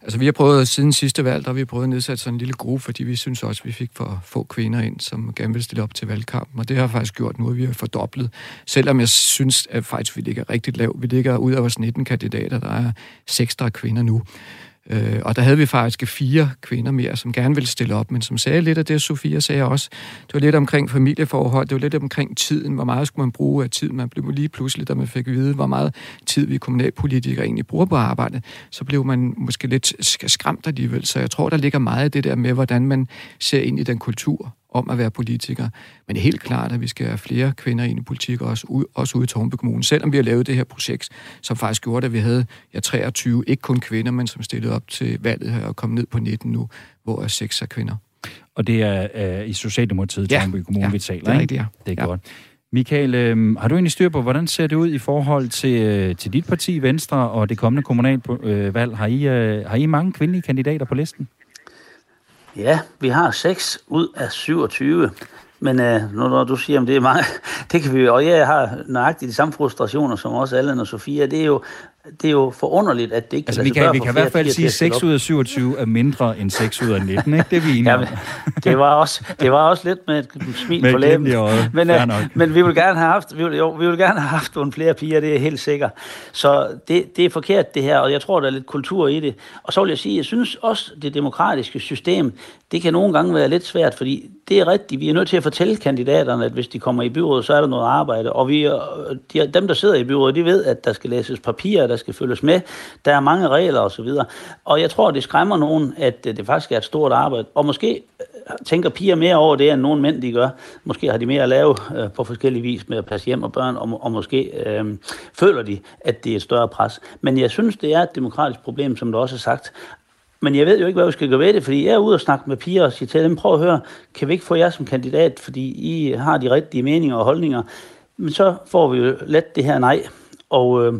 Altså, vi har prøvet, siden sidste valg, der har vi prøvet at nedsætte sådan en lille gruppe, fordi vi synes også, at vi fik for få kvinder ind, som gerne vil stille op til valgkampen. Og det har faktisk gjort nu, at vi har fordoblet. Selvom jeg synes, at faktisk vi ligger rigtig lavt. Vi ligger ud af vores 19 kandidater, der er seks, der er kvinder nu. Øh, og der havde vi faktisk fire kvinder mere, som gerne ville stille op, men som sagde lidt af det, Sofia sagde også. Det var lidt omkring familieforhold, det var lidt omkring tiden, hvor meget skulle man bruge af tid. Man blev lige pludselig, da man fik at vide, hvor meget tid vi kommunalpolitikere egentlig bruger på arbejde, så blev man måske lidt skræmt alligevel. Så jeg tror, der ligger meget af det der med, hvordan man ser ind i den kultur, om at være politiker. Men det er helt klart, at vi skal have flere kvinder ind i politik, også, ude, også ude i Tornby Kommune. Selvom vi har lavet det her projekt, som faktisk gjorde, at vi havde ja, 23, ikke kun kvinder, men som stillede op til valget her og kom ned på 19 nu, hvor er 6 er kvinder. Og det er uh, i Socialdemokratiet, ja. Tornby Kommune, ja, vi taler, det er rigtigt, ja. Det er ja. godt. Michael, øh, har du egentlig styr på, hvordan ser det ud i forhold til, øh, til dit parti, Venstre, og det kommende kommunalvalg? Har I, øh, har I mange kvindelige kandidater på listen? Ja, vi har 6 ud af 27. Men øh, nu når du siger, at det er mange, det kan vi og jeg har nøjagtigt de samme frustrationer som også Allan og Sofia. Det er jo, det er jo forunderligt, at det ikke altså, kan vi kan, vi kan i hvert fald sige, at 6 ud af 27 er mindre end 6 ud af 19, ikke? Det er vi enige ja, det, var også, det var også lidt med et smil med på læben. Men, øh, men vi vil gerne have haft, vi vil, jo, vi vil gerne have haft nogle flere piger, det er helt sikkert. Så det, det er forkert det her, og jeg tror, der er lidt kultur i det. Og så vil jeg sige, jeg synes også, det demokratiske system, det kan nogle gange være lidt svært, fordi det er rigtigt, vi er nødt til at fortælle kandidaterne, at hvis de kommer i byrådet, så er der noget arbejde. Og vi, de, dem, der sidder i byrådet, de ved, at der skal læses papirer, der skal følges med. Der er mange regler osv. Og, og jeg tror, det skræmmer nogen, at øh, det faktisk er et stort arbejde. Og måske øh, tænker piger mere over det, end nogle mænd de gør. Måske har de mere at lave øh, på forskellige vis med at passe hjem og børn, og, og måske øh, føler de, at det er et større pres. Men jeg synes, det er et demokratisk problem, som du også har sagt. Men jeg ved jo ikke, hvad vi skal gøre ved det, fordi jeg er ude og snakke med piger og sige til dem, prøv at høre, kan vi ikke få jer som kandidat, fordi I har de rigtige meninger og holdninger. Men så får vi jo let det her nej. Og øh,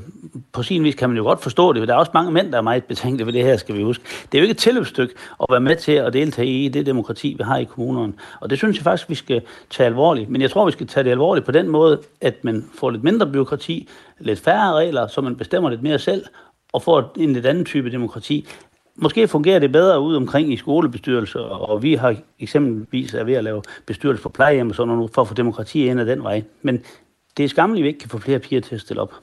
på sin vis kan man jo godt forstå det, for der er også mange mænd, der er meget betænkte ved det her, skal vi huske. Det er jo ikke et tilløbsstykke at være med til at deltage i det demokrati, vi har i kommunerne. Og det synes jeg faktisk, vi skal tage alvorligt. Men jeg tror, vi skal tage det alvorligt på den måde, at man får lidt mindre byråkrati, lidt færre regler, så man bestemmer lidt mere selv, og får en lidt anden type demokrati. Måske fungerer det bedre ud omkring i skolebestyrelser, og vi har eksempelvis er ved at lave bestyrelse for plejehjem og sådan noget, for at få demokrati ind ad den vej. Men det er skammeligt, at vi ikke kan få flere piger til at stille op.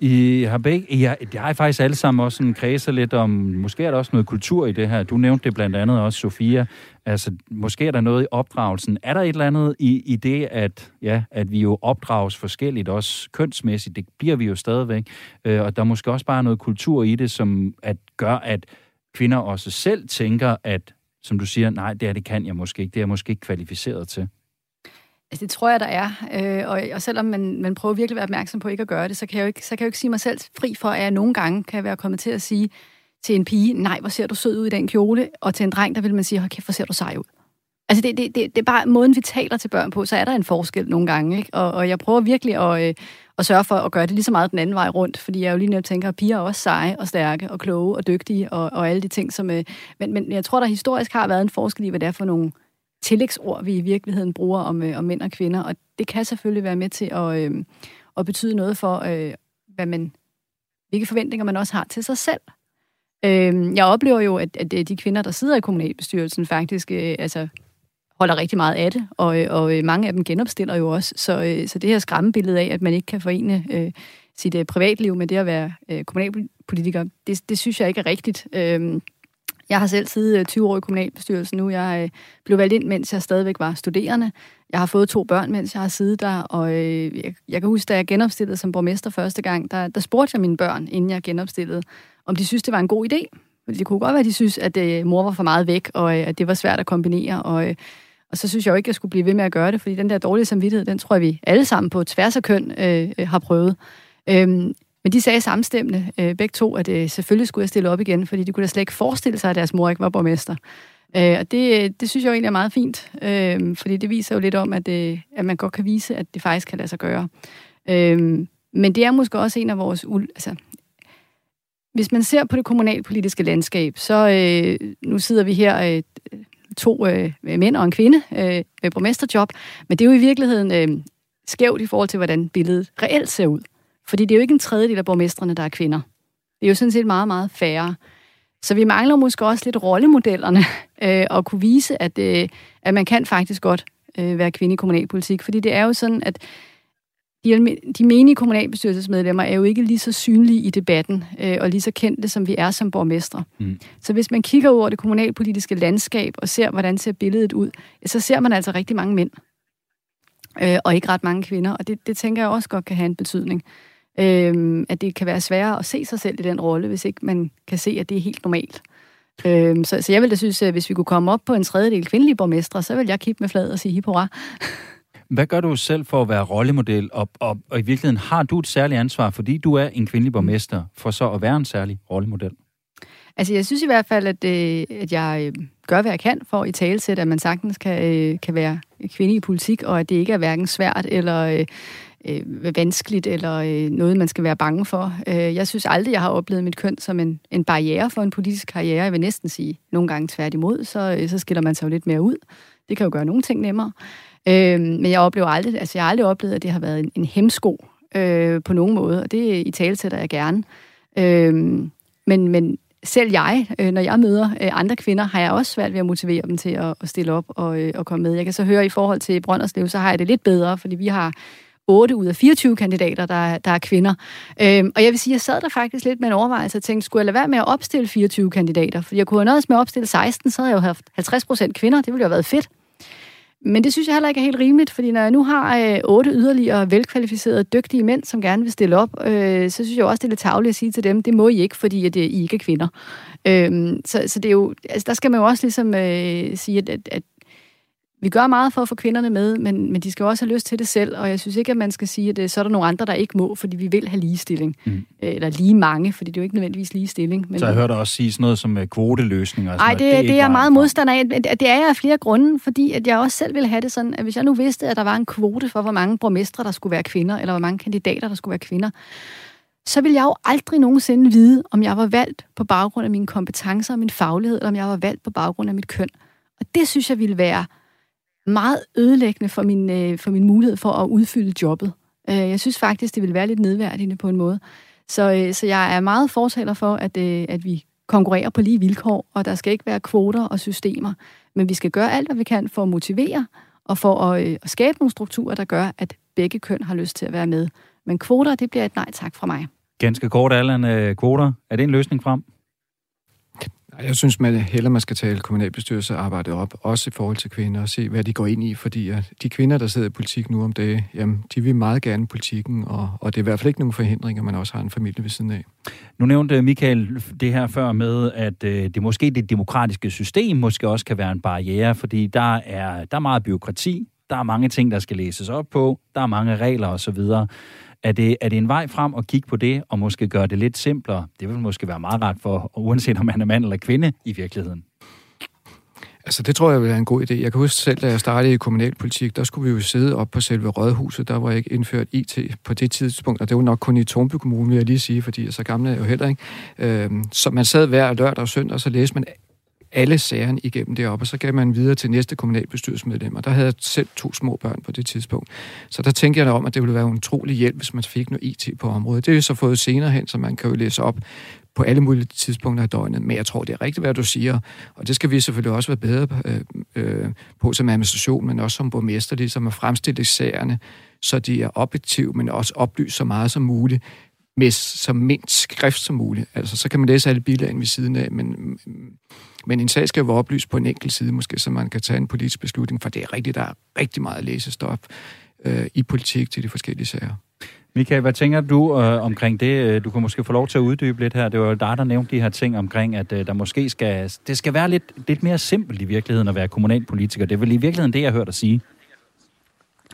I har begge, I har, I har faktisk alle sammen også sådan kredser lidt om, måske er der også noget kultur i det her. Du nævnte det blandt andet også, Sofia. Altså, måske er der noget i opdragelsen. Er der et eller andet i, i det, at, ja, at vi jo opdrages forskelligt, også kønsmæssigt? Det bliver vi jo stadigvæk. Øh, og der er måske også bare noget kultur i det, som at gør, at kvinder også selv tænker, at, som du siger, nej, det er det kan jeg måske ikke. Det er jeg måske ikke kvalificeret til. Altså, det tror jeg, der er. Øh, og, og selvom man, man prøver virkelig at være opmærksom på ikke at gøre det, så kan, jeg jo ikke, så kan jeg jo ikke sige mig selv fri for, at jeg nogle gange kan være kommet til at sige til en pige, nej, hvor ser du sød ud i den kjole, og til en dreng, der vil man sige, hold kæft, hvor ser du sej ud. Altså, det, det, det, det er bare måden, vi taler til børn på, så er der en forskel nogle gange, ikke? Og, og jeg prøver virkelig at, øh, at sørge for at gøre det lige så meget den anden vej rundt, fordi jeg jo lige netop tænker, at piger er også seje og stærke og kloge og dygtige og, og alle de ting, som... Øh, men, men jeg tror, der historisk har været en forskel i, hvad det er for nogle tillægsord, vi i virkeligheden bruger om, øh, om mænd og kvinder, og det kan selvfølgelig være med til at, øh, at betyde noget for, øh, hvad man, hvilke forventninger man også har til sig selv. Øh, jeg oplever jo, at, at øh, de kvinder, der sidder i kommunalbestyrelsen, faktisk øh, altså, holder rigtig meget af det, og, øh, og øh, mange af dem genopstiller jo også. Så, øh, så det her skræmmebillede af, at man ikke kan forene øh, sit øh, privatliv med det at være øh, kommunalpolitiker, det, det synes jeg ikke er rigtigt. Øh, jeg har selv siddet øh, 20 år i kommunalbestyrelsen nu. Jeg øh, blev valgt ind, mens jeg stadigvæk var studerende. Jeg har fået to børn, mens jeg har siddet der, og øh, jeg, kan huske, da jeg genopstillede som borgmester første gang, der, der spurgte jeg mine børn, inden jeg genopstillede, om de synes, det var en god idé. Fordi det kunne godt være, at de synes, at øh, mor var for meget væk, og øh, at det var svært at kombinere. Og, øh, Og så synes jeg jo ikke, at jeg skulle blive ved med at gøre det, fordi den der dårlige samvittighed, den tror jeg, vi alle sammen på tværs af køn øh, øh har prøvet. Øhm, men de sagde samstemmende, øh, begge to, at øh, selvfølgelig skulle jeg stille op igen, fordi de kunne da slet ikke forestille sig, at deres mor ikke var borgmester. Øh, og det, øh, det synes jeg jo egentlig er meget fint, øh, fordi det viser jo lidt om, at, øh, at man godt kan vise, at det faktisk kan lade sig gøre. Øh, men det er måske også en af vores... Altså, hvis man ser på det kommunalpolitiske landskab, så øh, nu sidder vi her øh, to øh, mænd og en kvinde øh, med borgmesterjob, men det er jo i virkeligheden øh, skævt i forhold til, hvordan billedet reelt ser ud. Fordi det er jo ikke en tredjedel af borgmestrene, der er kvinder. Det er jo sådan set meget, meget færre. Så vi mangler måske også lidt rollemodellerne øh, og kunne vise, at, øh, at man kan faktisk godt øh, være kvinde i kommunalpolitik. Fordi det er jo sådan, at de, de menige kommunalbestyrelsesmedlemmer er jo ikke lige så synlige i debatten øh, og lige så kendte, som vi er som borgmestre. Mm. Så hvis man kigger over det kommunalpolitiske landskab og ser, hvordan ser billedet ud, så ser man altså rigtig mange mænd øh, og ikke ret mange kvinder. Og det, det tænker jeg også godt kan have en betydning. Øh, at det kan være sværere at se sig selv i den rolle, hvis ikke man kan se, at det er helt normalt. Øh, så, så jeg vil da synes, at hvis vi kunne komme op på en tredjedel kvindelige borgmestre, så vil jeg kigge med flad og sige hip Hvad gør du selv for at være rollemodel, og, og, og i virkeligheden har du et særligt ansvar, fordi du er en kvindelig borgmester, for så at være en særlig rollemodel? Altså, jeg synes i hvert fald, at, øh, at jeg øh, gør, hvad jeg kan for i talesæt, at man sagtens kan, øh, kan være kvinde i politik, og at det ikke er hverken svært eller øh, øh, vanskeligt eller øh, noget, man skal være bange for. Øh, jeg synes aldrig, jeg har oplevet mit køn som en, en barriere for en politisk karriere. Jeg vil næsten sige, nogle gange tværtimod, så, øh, så skiller man sig jo lidt mere ud. Det kan jo gøre nogle ting nemmere. Øh, men jeg oplever aldrig, altså jeg har aldrig oplevet, at det har været en, en hemsko øh, på nogen måde, og det i talesætter jeg gerne. Øh, men, men selv jeg, øh, når jeg møder øh, andre kvinder, har jeg også svært ved at motivere dem til at, at stille op og, øh, og komme med. Jeg kan så høre i forhold til Brønderslev, så har jeg det lidt bedre, fordi vi har 8 ud af 24 kandidater, der, der er kvinder. Øhm, og jeg vil sige, jeg sad der faktisk lidt med en overvejelse og tænkte, skulle jeg lade være med at opstille 24 kandidater? For jeg kunne have nøjes med at opstille 16, så havde jeg jo haft 50 procent kvinder. Det ville jo have været fedt. Men det synes jeg heller ikke er helt rimeligt, fordi når jeg nu har øh, otte yderligere velkvalificerede, dygtige mænd, som gerne vil stille op, øh, så synes jeg også, det er lidt tageligt at sige til dem, det må I ikke, fordi at, øh, I ikke er kvinder. Øh, så, så det er jo, altså, der skal man jo også ligesom øh, sige, at, at, at vi gør meget for at få kvinderne med, men, men de skal også have lyst til det selv, og jeg synes ikke, at man skal sige, at det, så er der nogle andre, der ikke må, fordi vi vil have ligestilling. Mm. Øh, eller lige mange, fordi det er jo ikke nødvendigvis ligestilling. Men, så jeg hørte også sige sådan noget som uh, kvoteløsninger. Nej, det, det, det er jeg meget modstander af. Det er jeg af flere grunde, fordi at jeg også selv ville have det sådan, at hvis jeg nu vidste, at der var en kvote for, hvor mange borgmestre, der skulle være kvinder, eller hvor mange kandidater, der skulle være kvinder, så ville jeg jo aldrig nogensinde vide, om jeg var valgt på baggrund af mine kompetencer og min faglighed, eller om jeg var valgt på baggrund af mit køn. Og det synes jeg ville være meget ødelæggende for min, øh, for min mulighed for at udfylde jobbet. Øh, jeg synes faktisk, det vil være lidt nedværdigende på en måde. Så, øh, så jeg er meget fortaler for, at, øh, at vi konkurrerer på lige vilkår, og der skal ikke være kvoter og systemer. Men vi skal gøre alt, hvad vi kan for at motivere og for at, øh, at skabe nogle strukturer, der gør, at begge køn har lyst til at være med. Men kvoter, det bliver et nej tak fra mig. Ganske kort, Allan. Øh, kvoter, er det en løsning frem? Jeg synes, man heller man skal tale kommunalbestyrelsearbejdet op, også i forhold til kvinder, og se, hvad de går ind i, fordi at de kvinder, der sidder i politik nu om dagen, jamen, de vil meget gerne politikken, og, og det er i hvert fald ikke nogen forhindring, at man også har en familie ved siden af. Nu nævnte øh, Michael det her før med, at øh, det måske det demokratiske system måske også kan være en barriere, fordi der er, der er meget byråkrati, der er mange ting, der skal læses op på, der er mange regler osv., er det, er det en vej frem at kigge på det, og måske gøre det lidt simplere? Det vil måske være meget rart for, uanset om man er mand eller kvinde i virkeligheden. Altså, det tror jeg vil være en god idé. Jeg kan huske selv, da jeg startede i kommunalpolitik, der skulle vi jo sidde op på selve rådhuset. Der var ikke indført IT på det tidspunkt, og det var nok kun i Tornby Kommune, vil jeg lige sige, fordi jeg så gammel er jeg jo heller ikke. Øhm, så man sad hver lørdag og søndag, og så læste man alle sagerne igennem deroppe, og så gav man videre til næste kommunalbestyrelsesmedlem, og der havde jeg selv to små børn på det tidspunkt. Så der tænkte jeg da om, at det ville være en utrolig hjælp, hvis man fik noget IT på området. Det er jo så fået senere hen, så man kan jo læse op på alle mulige tidspunkter af døgnet. Men jeg tror, det er rigtigt, hvad du siger, og det skal vi selvfølgelig også være bedre øh, øh på som administration, men også som borgmester, ligesom at fremstille sagerne, så de er objektive, men også oplyst så meget som muligt med så mindst skrift som muligt. Altså, så kan man læse alle bilagene ved siden af, men, men en sag skal være oplyst på en enkelt side, måske, så man kan tage en politisk beslutning, for det er rigtigt, der er rigtig meget læsestof øh, i politik til de forskellige sager. Michael, hvad tænker du øh, omkring det? Øh, du kan måske få lov til at uddybe lidt her. Det var jo dig, der nævnte de her ting omkring, at øh, der måske skal, det skal være lidt, lidt mere simpelt i virkeligheden at være kommunalpolitiker. Det er vel i virkeligheden det, jeg hørte dig sige.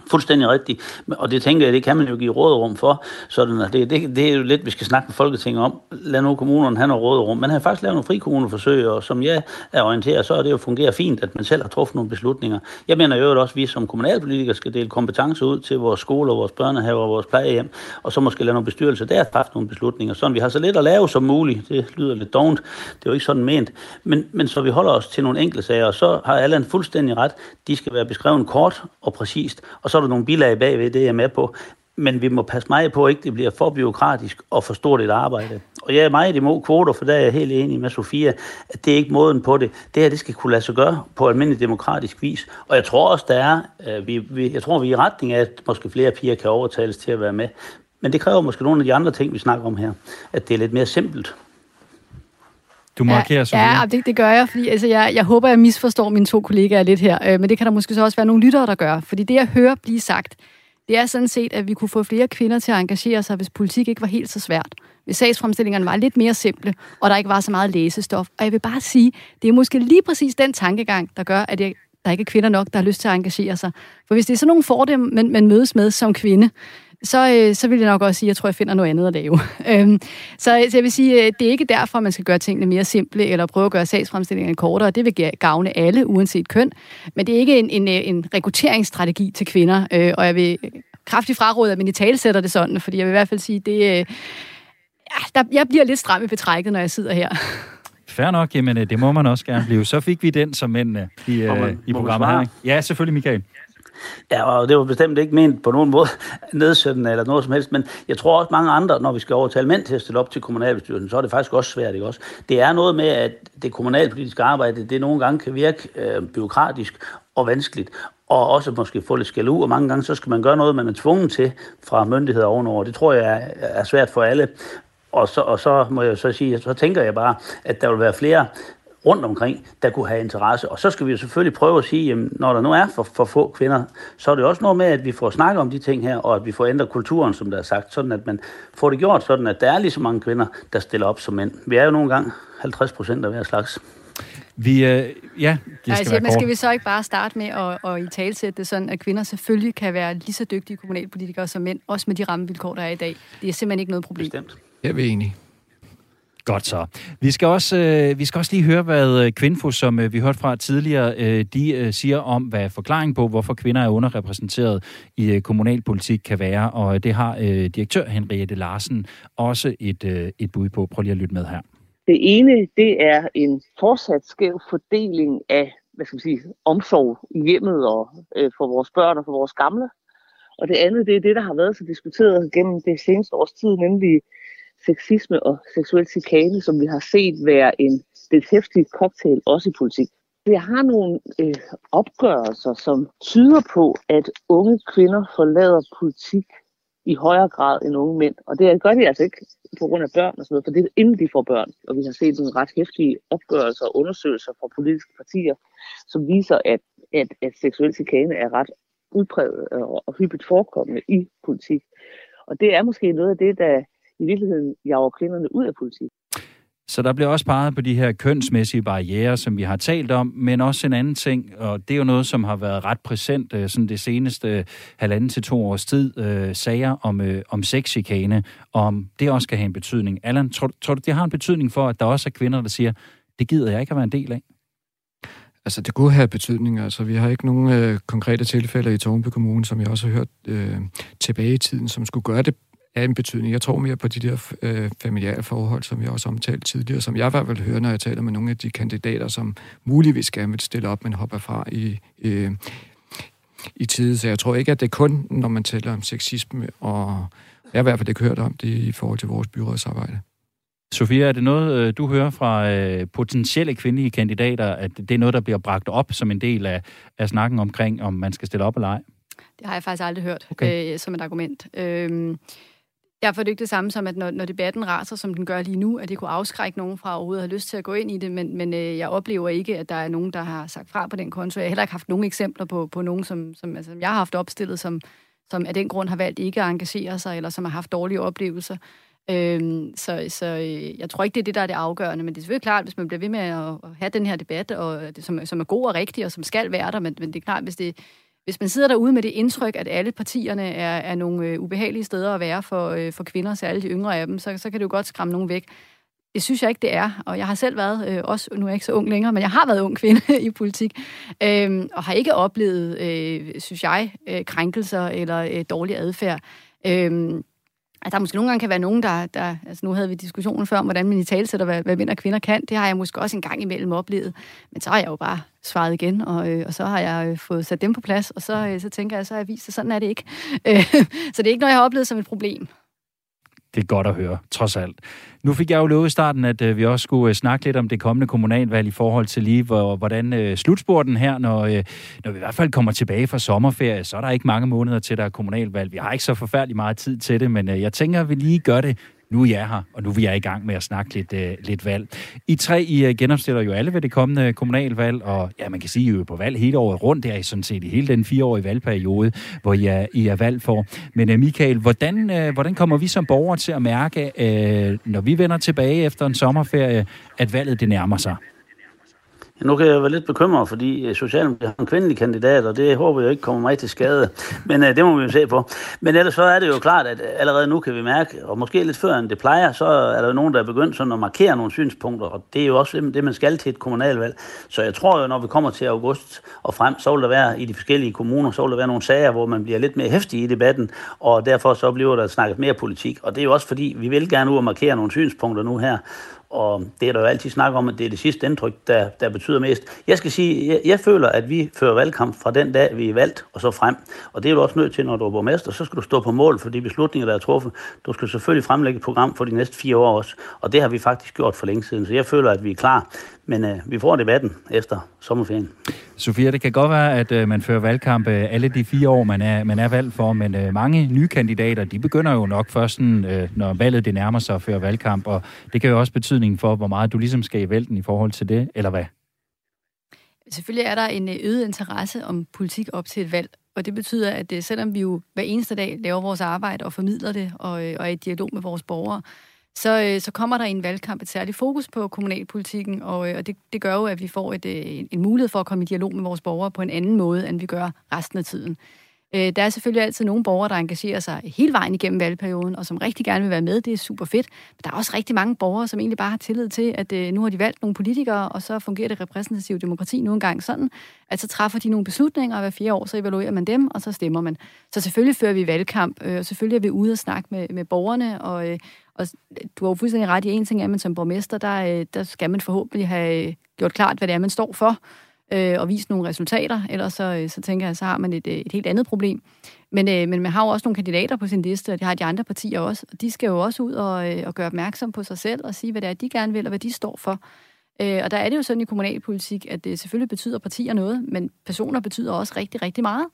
Fuldstændig rigtigt. Og det tænker jeg, det kan man jo give råderum for. Sådan at det, det, det er jo lidt, vi skal snakke med Folketinget om. Lad nu kommunerne have noget råderum. Man har faktisk lavet nogle frikommuneforsøg, og som jeg er orienteret, så er det jo fungerer fint, at man selv har truffet nogle beslutninger. Jeg mener jo også, at vi som kommunalpolitikere skal dele kompetencer ud til vores skoler, vores børnehaver og vores plejehjem, og så måske lade nogle bestyrelser der træffe nogle beslutninger. Sådan vi har så lidt at lave som muligt. Det lyder lidt dovent. Det er jo ikke sådan ment. Men, men så vi holder os til nogle enkelte sager, og så har alle en fuldstændig ret. De skal være beskrevet kort og præcist, og så er der nogle bilag bagved, det er jeg med på. Men vi må passe meget på, at ikke det bliver for byråkratisk og for stort et arbejde. Og jeg er meget imod kvoter, for der er jeg helt enig med Sofia, at det er ikke måden på det. Det her, det skal kunne lade sig gøre på almindelig demokratisk vis. Og jeg tror også, der er, øh, vi, vi, jeg tror, vi er i retning af, at måske flere piger kan overtales til at være med. Men det kræver måske nogle af de andre ting, vi snakker om her. At det er lidt mere simpelt. Du markerer ja, ja, det, det gør jeg, fordi altså, jeg, jeg håber, jeg misforstår mine to kollegaer lidt her, øh, men det kan der måske så også være nogle lyttere, der gør. Fordi det, jeg hører blive sagt, det er sådan set, at vi kunne få flere kvinder til at engagere sig, hvis politik ikke var helt så svært. Hvis sagsfremstillingerne var lidt mere simple, og der ikke var så meget læsestof. Og jeg vil bare sige, det er måske lige præcis den tankegang, der gør, at jeg, der ikke er kvinder nok, der har lyst til at engagere sig. For hvis det er sådan nogle fordele, man, man mødes med som kvinde, så, øh, så vil jeg nok også sige, at jeg tror, jeg finder noget andet at lave. øhm, så, så jeg vil sige, øh, det er ikke derfor, man skal gøre tingene mere simple, eller prøve at gøre sagsfremstillingerne kortere. Det vil gavne alle, uanset køn. Men det er ikke en, en, øh, en rekrutteringsstrategi til kvinder, øh, og jeg vil kraftigt fraråde, at man i tale sætter det sådan, fordi jeg vil i hvert fald sige, det, øh, ja, der, jeg bliver lidt stram i betrækket, når jeg sidder her. Fair nok, jamen det må man også gerne blive. Så fik vi den som mændene i, øh, i programmet her. Ja, selvfølgelig, Michael. Ja, og det var bestemt ikke ment på nogen måde nedsættende eller noget som helst, men jeg tror også mange andre, når vi skal overtale mænd til at stille op til kommunalbestyrelsen, så er det faktisk også svært, ikke også? Det er noget med, at det kommunalpolitiske arbejde, det nogle gange kan virke øh, byråkratisk og vanskeligt, og også måske få lidt skæld ud, og mange gange så skal man gøre noget, man er tvunget til fra myndigheder ovenover. Det tror jeg er, er svært for alle. Og så, og så må jeg så sige, så tænker jeg bare, at der vil være flere rundt omkring, der kunne have interesse. Og så skal vi jo selvfølgelig prøve at sige, jamen, når der nu er for, for få kvinder, så er det også noget med, at vi får snakket om de ting her, og at vi får ændret kulturen, som der er sagt, sådan at man får det gjort sådan, at der er lige så mange kvinder, der stiller op som mænd. Vi er jo nogle gange 50 procent af hver slags. Vi, øh, ja, det skal altså, men skal vi så ikke bare starte med at, at i talsætte det sådan, at kvinder selvfølgelig kan være lige så dygtige kommunalpolitikere som mænd, også med de rammevilkår, der er i dag. Det er simpelthen ikke noget problem. Bestemt. Jeg er enig. Godt så. Vi skal også, øh, vi skal også lige høre, hvad øh, Kvinfo, som øh, vi hørte fra tidligere, øh, de øh, siger om, hvad forklaring på, hvorfor kvinder er underrepræsenteret i øh, kommunalpolitik kan være. Og øh, det har øh, direktør Henriette Larsen også et, øh, et bud på. Prøv lige at lytte med her. Det ene, det er en fortsat skæv fordeling af hvad skal man sige, omsorg i hjemmet og øh, for vores børn og for vores gamle. Og det andet, det er det, der har været så diskuteret gennem det seneste års tid, nemlig sexisme og seksuel chikane, som vi har set være en lidt hæftig cocktail, også i politik. Jeg har nogle øh, opgørelser, som tyder på, at unge kvinder forlader politik i højere grad end unge mænd. Og det gør de altså ikke på grund af børn og sådan noget, for det er inden de får børn. Og vi har set nogle ret hæftige opgørelser og undersøgelser fra politiske partier, som viser, at, at, at seksuel chikane er ret udpræget og, og hyppigt forekommende i politik. Og det er måske noget af det, der i virkeligheden jager kvinderne ud af politik. Så der bliver også peget på de her kønsmæssige barriere, som vi har talt om, men også en anden ting, og det er jo noget, som har været ret præsent øh, sådan det seneste øh, halvanden til to års tid, øh, sager om, øh, om sexchikane, om det også kan have en betydning. Allan, tror, tror du, det har en betydning for, at der også er kvinder, der siger, det gider jeg ikke at være en del af? Altså, det kunne have betydning. Altså, vi har ikke nogen øh, konkrete tilfælde i Tornby Kommune, som jeg også har hørt øh, tilbage i tiden, som skulle gøre det er en betydning. Jeg tror mere på de der øh, familiære forhold, som jeg også omtalt tidligere, som jeg i hvert fald hører, når jeg taler med nogle af de kandidater, som muligvis gerne vil stille op, men hopper fra i, øh, i tid. Så jeg tror ikke, at det er kun, når man taler om sexisme, og jeg har i hvert fald ikke hørt om det i forhold til vores byrådsarbejde. Sofia, er det noget, øh, du hører fra øh, potentielle kvindelige kandidater, at det er noget, der bliver bragt op som en del af, af snakken omkring, om man skal stille op eller ej? Det har jeg faktisk aldrig hørt okay. øh, som et argument. Øh, Ja, for det ikke det samme som, at når, når debatten raser, som den gør lige nu, at det kunne afskrække nogen fra overhovedet at have lyst til at gå ind i det, men, men øh, jeg oplever ikke, at der er nogen, der har sagt fra på den konto. Jeg har heller ikke haft nogen eksempler på, på nogen, som, som altså, jeg har haft opstillet, som, som af den grund har valgt ikke at engagere sig, eller som har haft dårlige oplevelser. Øhm, så så øh, jeg tror ikke, det er det, der er det afgørende, men det er selvfølgelig klart, hvis man bliver ved med at, have den her debat, og det, som, som er god og rigtig, og som skal være der, men, men det er klart, hvis, det, hvis man sidder derude med det indtryk, at alle partierne er, er nogle øh, ubehagelige steder at være for, øh, for kvinder, særligt de yngre af dem, så, så kan det jo godt skræmme nogen væk. Det synes jeg ikke, det er. Og jeg har selv været, øh, også nu er jeg ikke så ung længere, men jeg har været ung kvinde i politik, øh, og har ikke oplevet, øh, synes jeg, øh, krænkelser eller øh, dårlig adfærd. Øh, at der måske nogle gange kan være nogen, der, der altså nu havde vi diskussionen før om, hvordan man i tale sætter, hvad, hvad mænd og kvinder kan. Det har jeg måske også en gang imellem oplevet. Men så har jeg jo bare svaret igen, og, øh, og så har jeg øh, fået sat dem på plads, og så, øh, så tænker jeg, så har jeg vist, at sådan er det ikke. Øh, så det er ikke noget, jeg har oplevet som et problem. Det er godt at høre, trods alt. Nu fik jeg jo lovet i starten, at øh, vi også skulle øh, snakke lidt om det kommende kommunalvalg i forhold til lige, hvor, hvordan øh, slutspurten her, når, øh, når vi i hvert fald kommer tilbage fra sommerferie, så er der ikke mange måneder til, der er kommunalvalg. Vi har ikke så forfærdelig meget tid til det, men øh, jeg tænker, at vi lige gør det nu er jeg her, og nu er jeg i gang med at snakke lidt, øh, lidt valg. I tre, I øh, genopstiller jo alle ved det kommende kommunalvalg, og ja, man kan sige, at I er på valg hele året rundt. Det er I sådan set i hele den fireårige valgperiode, hvor I er, I er valg for. Men øh, Michael, hvordan, øh, hvordan kommer vi som borgere til at mærke, øh, når vi vender tilbage efter en sommerferie, at valget det nærmer sig? Nu kan jeg være lidt bekymret, fordi øh, Socialdemokratiet har en kvindelig kandidat, og det håber jeg ikke kommer mig til skade. Men uh, det må vi jo se på. Men ellers så er det jo klart, at øh, allerede nu kan vi mærke, og måske lidt før end det plejer, så er der jo nogen, der er begyndt sådan at markere nogle synspunkter, og det er jo også det, man skal til et kommunalvalg. Så jeg tror jo, når vi kommer til august og frem, så vil der være i de forskellige kommuner, så vil der være nogle sager, hvor man bliver lidt mere hæftig i debatten, og derfor så bliver der snakket mere politik. Og det er jo også fordi, vi vil gerne ud og markere nogle synspunkter nu her, og det er der jo altid snak om, at det er det sidste indtryk, der, der betyder mest. Jeg skal sige, jeg, jeg føler, at vi fører valgkamp fra den dag, vi er valgt, og så frem. Og det er du også nødt til, når du er borgmester, så skal du stå på mål for de beslutninger, der er truffet. Du skal selvfølgelig fremlægge et program for de næste fire år også, og det har vi faktisk gjort for længe siden. Så jeg føler, at vi er klar. Men øh, vi får debatten efter sommerferien. Sofia, det kan godt være, at øh, man fører valgkamp øh, alle de fire år, man er, man er valgt for, men øh, mange nye kandidater, de begynder jo nok først, øh, når valget det nærmer sig at føre valgkamp, og det kan jo også betydning for, hvor meget du ligesom skal i vælten i forhold til det, eller hvad? Selvfølgelig er der en øh, øget interesse om politik op til et valg, og det betyder, at øh, selvom vi jo hver eneste dag laver vores arbejde og formidler det og, øh, og er i dialog med vores borgere, så, øh, så kommer der i en valgkamp et særligt fokus på kommunalpolitikken, og, øh, og det, det gør jo, at vi får et, øh, en mulighed for at komme i dialog med vores borgere på en anden måde, end vi gør resten af tiden. Øh, der er selvfølgelig altid nogle borgere, der engagerer sig hele vejen igennem valgperioden, og som rigtig gerne vil være med. Det er super fedt. Men der er også rigtig mange borgere, som egentlig bare har tillid til, at øh, nu har de valgt nogle politikere, og så fungerer det repræsentative demokrati nu engang sådan, at så træffer de nogle beslutninger, og hver fire år så evaluerer man dem, og så stemmer man. Så selvfølgelig fører vi valgkamp, øh, og selvfølgelig er vi ude og snakke med, med borgerne, og, øh, og du har jo fuldstændig ret i en ting, at man som borgmester, der, øh, der skal man forhåbentlig have øh, gjort klart, hvad det er, man står for øh, og vise nogle resultater. Ellers så, øh, så tænker jeg, så har man et, et helt andet problem. Men, øh, men man har jo også nogle kandidater på sin liste, og det har de andre partier også. Og de skal jo også ud og, øh, og gøre opmærksom på sig selv og sige, hvad det er, de gerne vil, og hvad de står for. Øh, og der er det jo sådan i kommunalpolitik, at det selvfølgelig betyder partier noget, men personer betyder også rigtig, rigtig meget.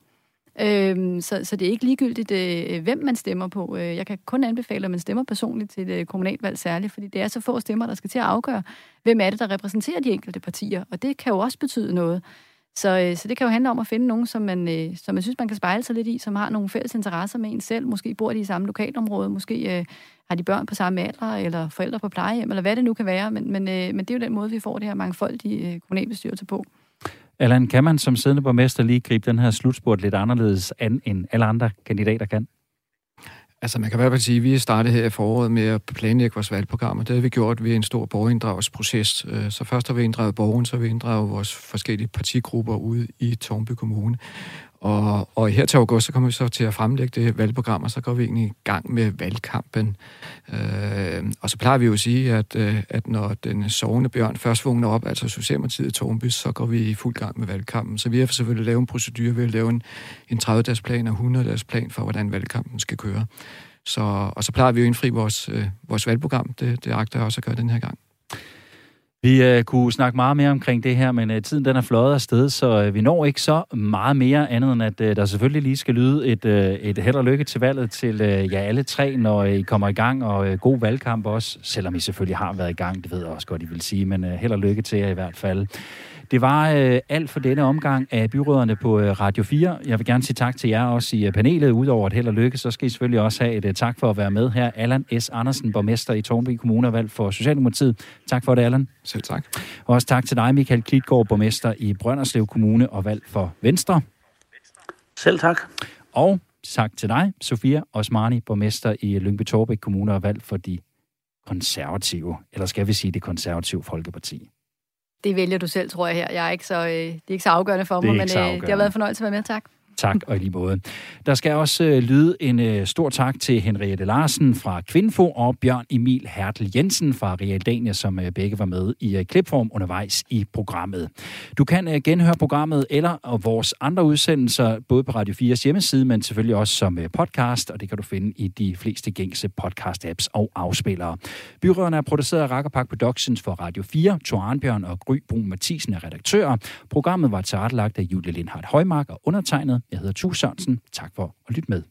Øhm, så, så det er ikke ligegyldigt, øh, hvem man stemmer på. Øh, jeg kan kun anbefale, at man stemmer personligt til et øh, kommunalvalg særligt, fordi det er så få stemmer, der skal til at afgøre, hvem er det, der repræsenterer de enkelte partier. Og det kan jo også betyde noget. Så, øh, så det kan jo handle om at finde nogen, som man, øh, som man synes, man kan spejle sig lidt i, som har nogle fælles interesser med en selv. Måske bor de i samme lokalområde, måske øh, har de børn på samme alder, eller forældre på plejehjem, eller hvad det nu kan være. Men, men, øh, men det er jo den måde, vi får det her mangfoldige øh, kommunalbestyrelse på. Allan, kan man som siddende borgmester lige gribe den her slutspurt lidt anderledes an, end alle andre kandidater kan? Altså, man kan i hvert fald sige, at vi er startet her i foråret med at planlægge vores valgprogram, og det har vi gjort ved en stor borgerinddragelsesproces. Øh, så først har vi inddraget borgeren, så har vi inddraget vores forskellige partigrupper ude i Tornby Kommune. Og, og her til august, så kommer vi så til at fremlægge det valgprogram, og så går vi egentlig i gang med valgkampen. Øh, og så plejer vi jo at sige, at, øh, at når den sovende bjørn først vågner op, altså Socialdemokratiet i Tornby, så går vi i fuld gang med valgkampen. Så vi har selvfølgelig lavet en procedure, vi har lavet en, en 30-dages plan og 100-dages plan for, hvordan valgkampen skal køre. Så, og så plejer vi jo at indfri vores, øh, vores valgprogram. Det, det agter jeg også at gøre den her gang. Vi øh, kunne snakke meget mere omkring det her, men øh, tiden den er fløjet afsted, så øh, vi når ikke så meget mere andet, end at øh, der selvfølgelig lige skal lyde et, øh, et held og lykke til valget til øh, jer alle tre, når øh, I kommer i gang, og øh, god valgkamp også, selvom I selvfølgelig har været i gang, det ved jeg også godt, I vil sige, men øh, held og lykke til jer i hvert fald. Det var øh, alt for denne omgang af byråderne på øh, Radio 4. Jeg vil gerne sige tak til jer også i øh, panelet. Udover et held og lykke, så skal I selvfølgelig også have et øh, tak for at være med her. Allan S. Andersen, borgmester i Tornby Kommune, valgt for Socialdemokratiet. Tak for det, Allan. Selv tak. Og også tak til dig, Michael Klitgaard, borgmester i Brønderslev Kommune og valgt for Venstre. Selv tak. Og tak til dig, Sofia Osmani, borgmester i Lyngby Torbæk Kommune og valgt for de konservative, eller skal vi sige det konservative Folkeparti. Det vælger du selv, tror jeg her. Jeg er ikke så, øh, det er ikke så afgørende for mig, men øh, det har været en fornøjelse at være med. Tak. Tak, og i lige måde. Der skal også øh, lyde en øh, stor tak til Henriette Larsen fra Kvinfo og Bjørn Emil Hertel Jensen fra Realdania, som øh, begge var med i øh, klipform undervejs i programmet. Du kan øh, genhøre programmet eller og vores andre udsendelser, både på Radio 4's hjemmeside, men selvfølgelig også som øh, podcast, og det kan du finde i de fleste gængse podcast-apps og afspillere. Byråderne er produceret af Rakkerpark Productions for Radio 4. Thor Arnbjørn og Gry Brun Mathisen er redaktører. Programmet var tilrettelagt af Julie Lindhardt Højmark og undertegnet. Jeg hedder Tue Sørensen. Tak for at lytte med.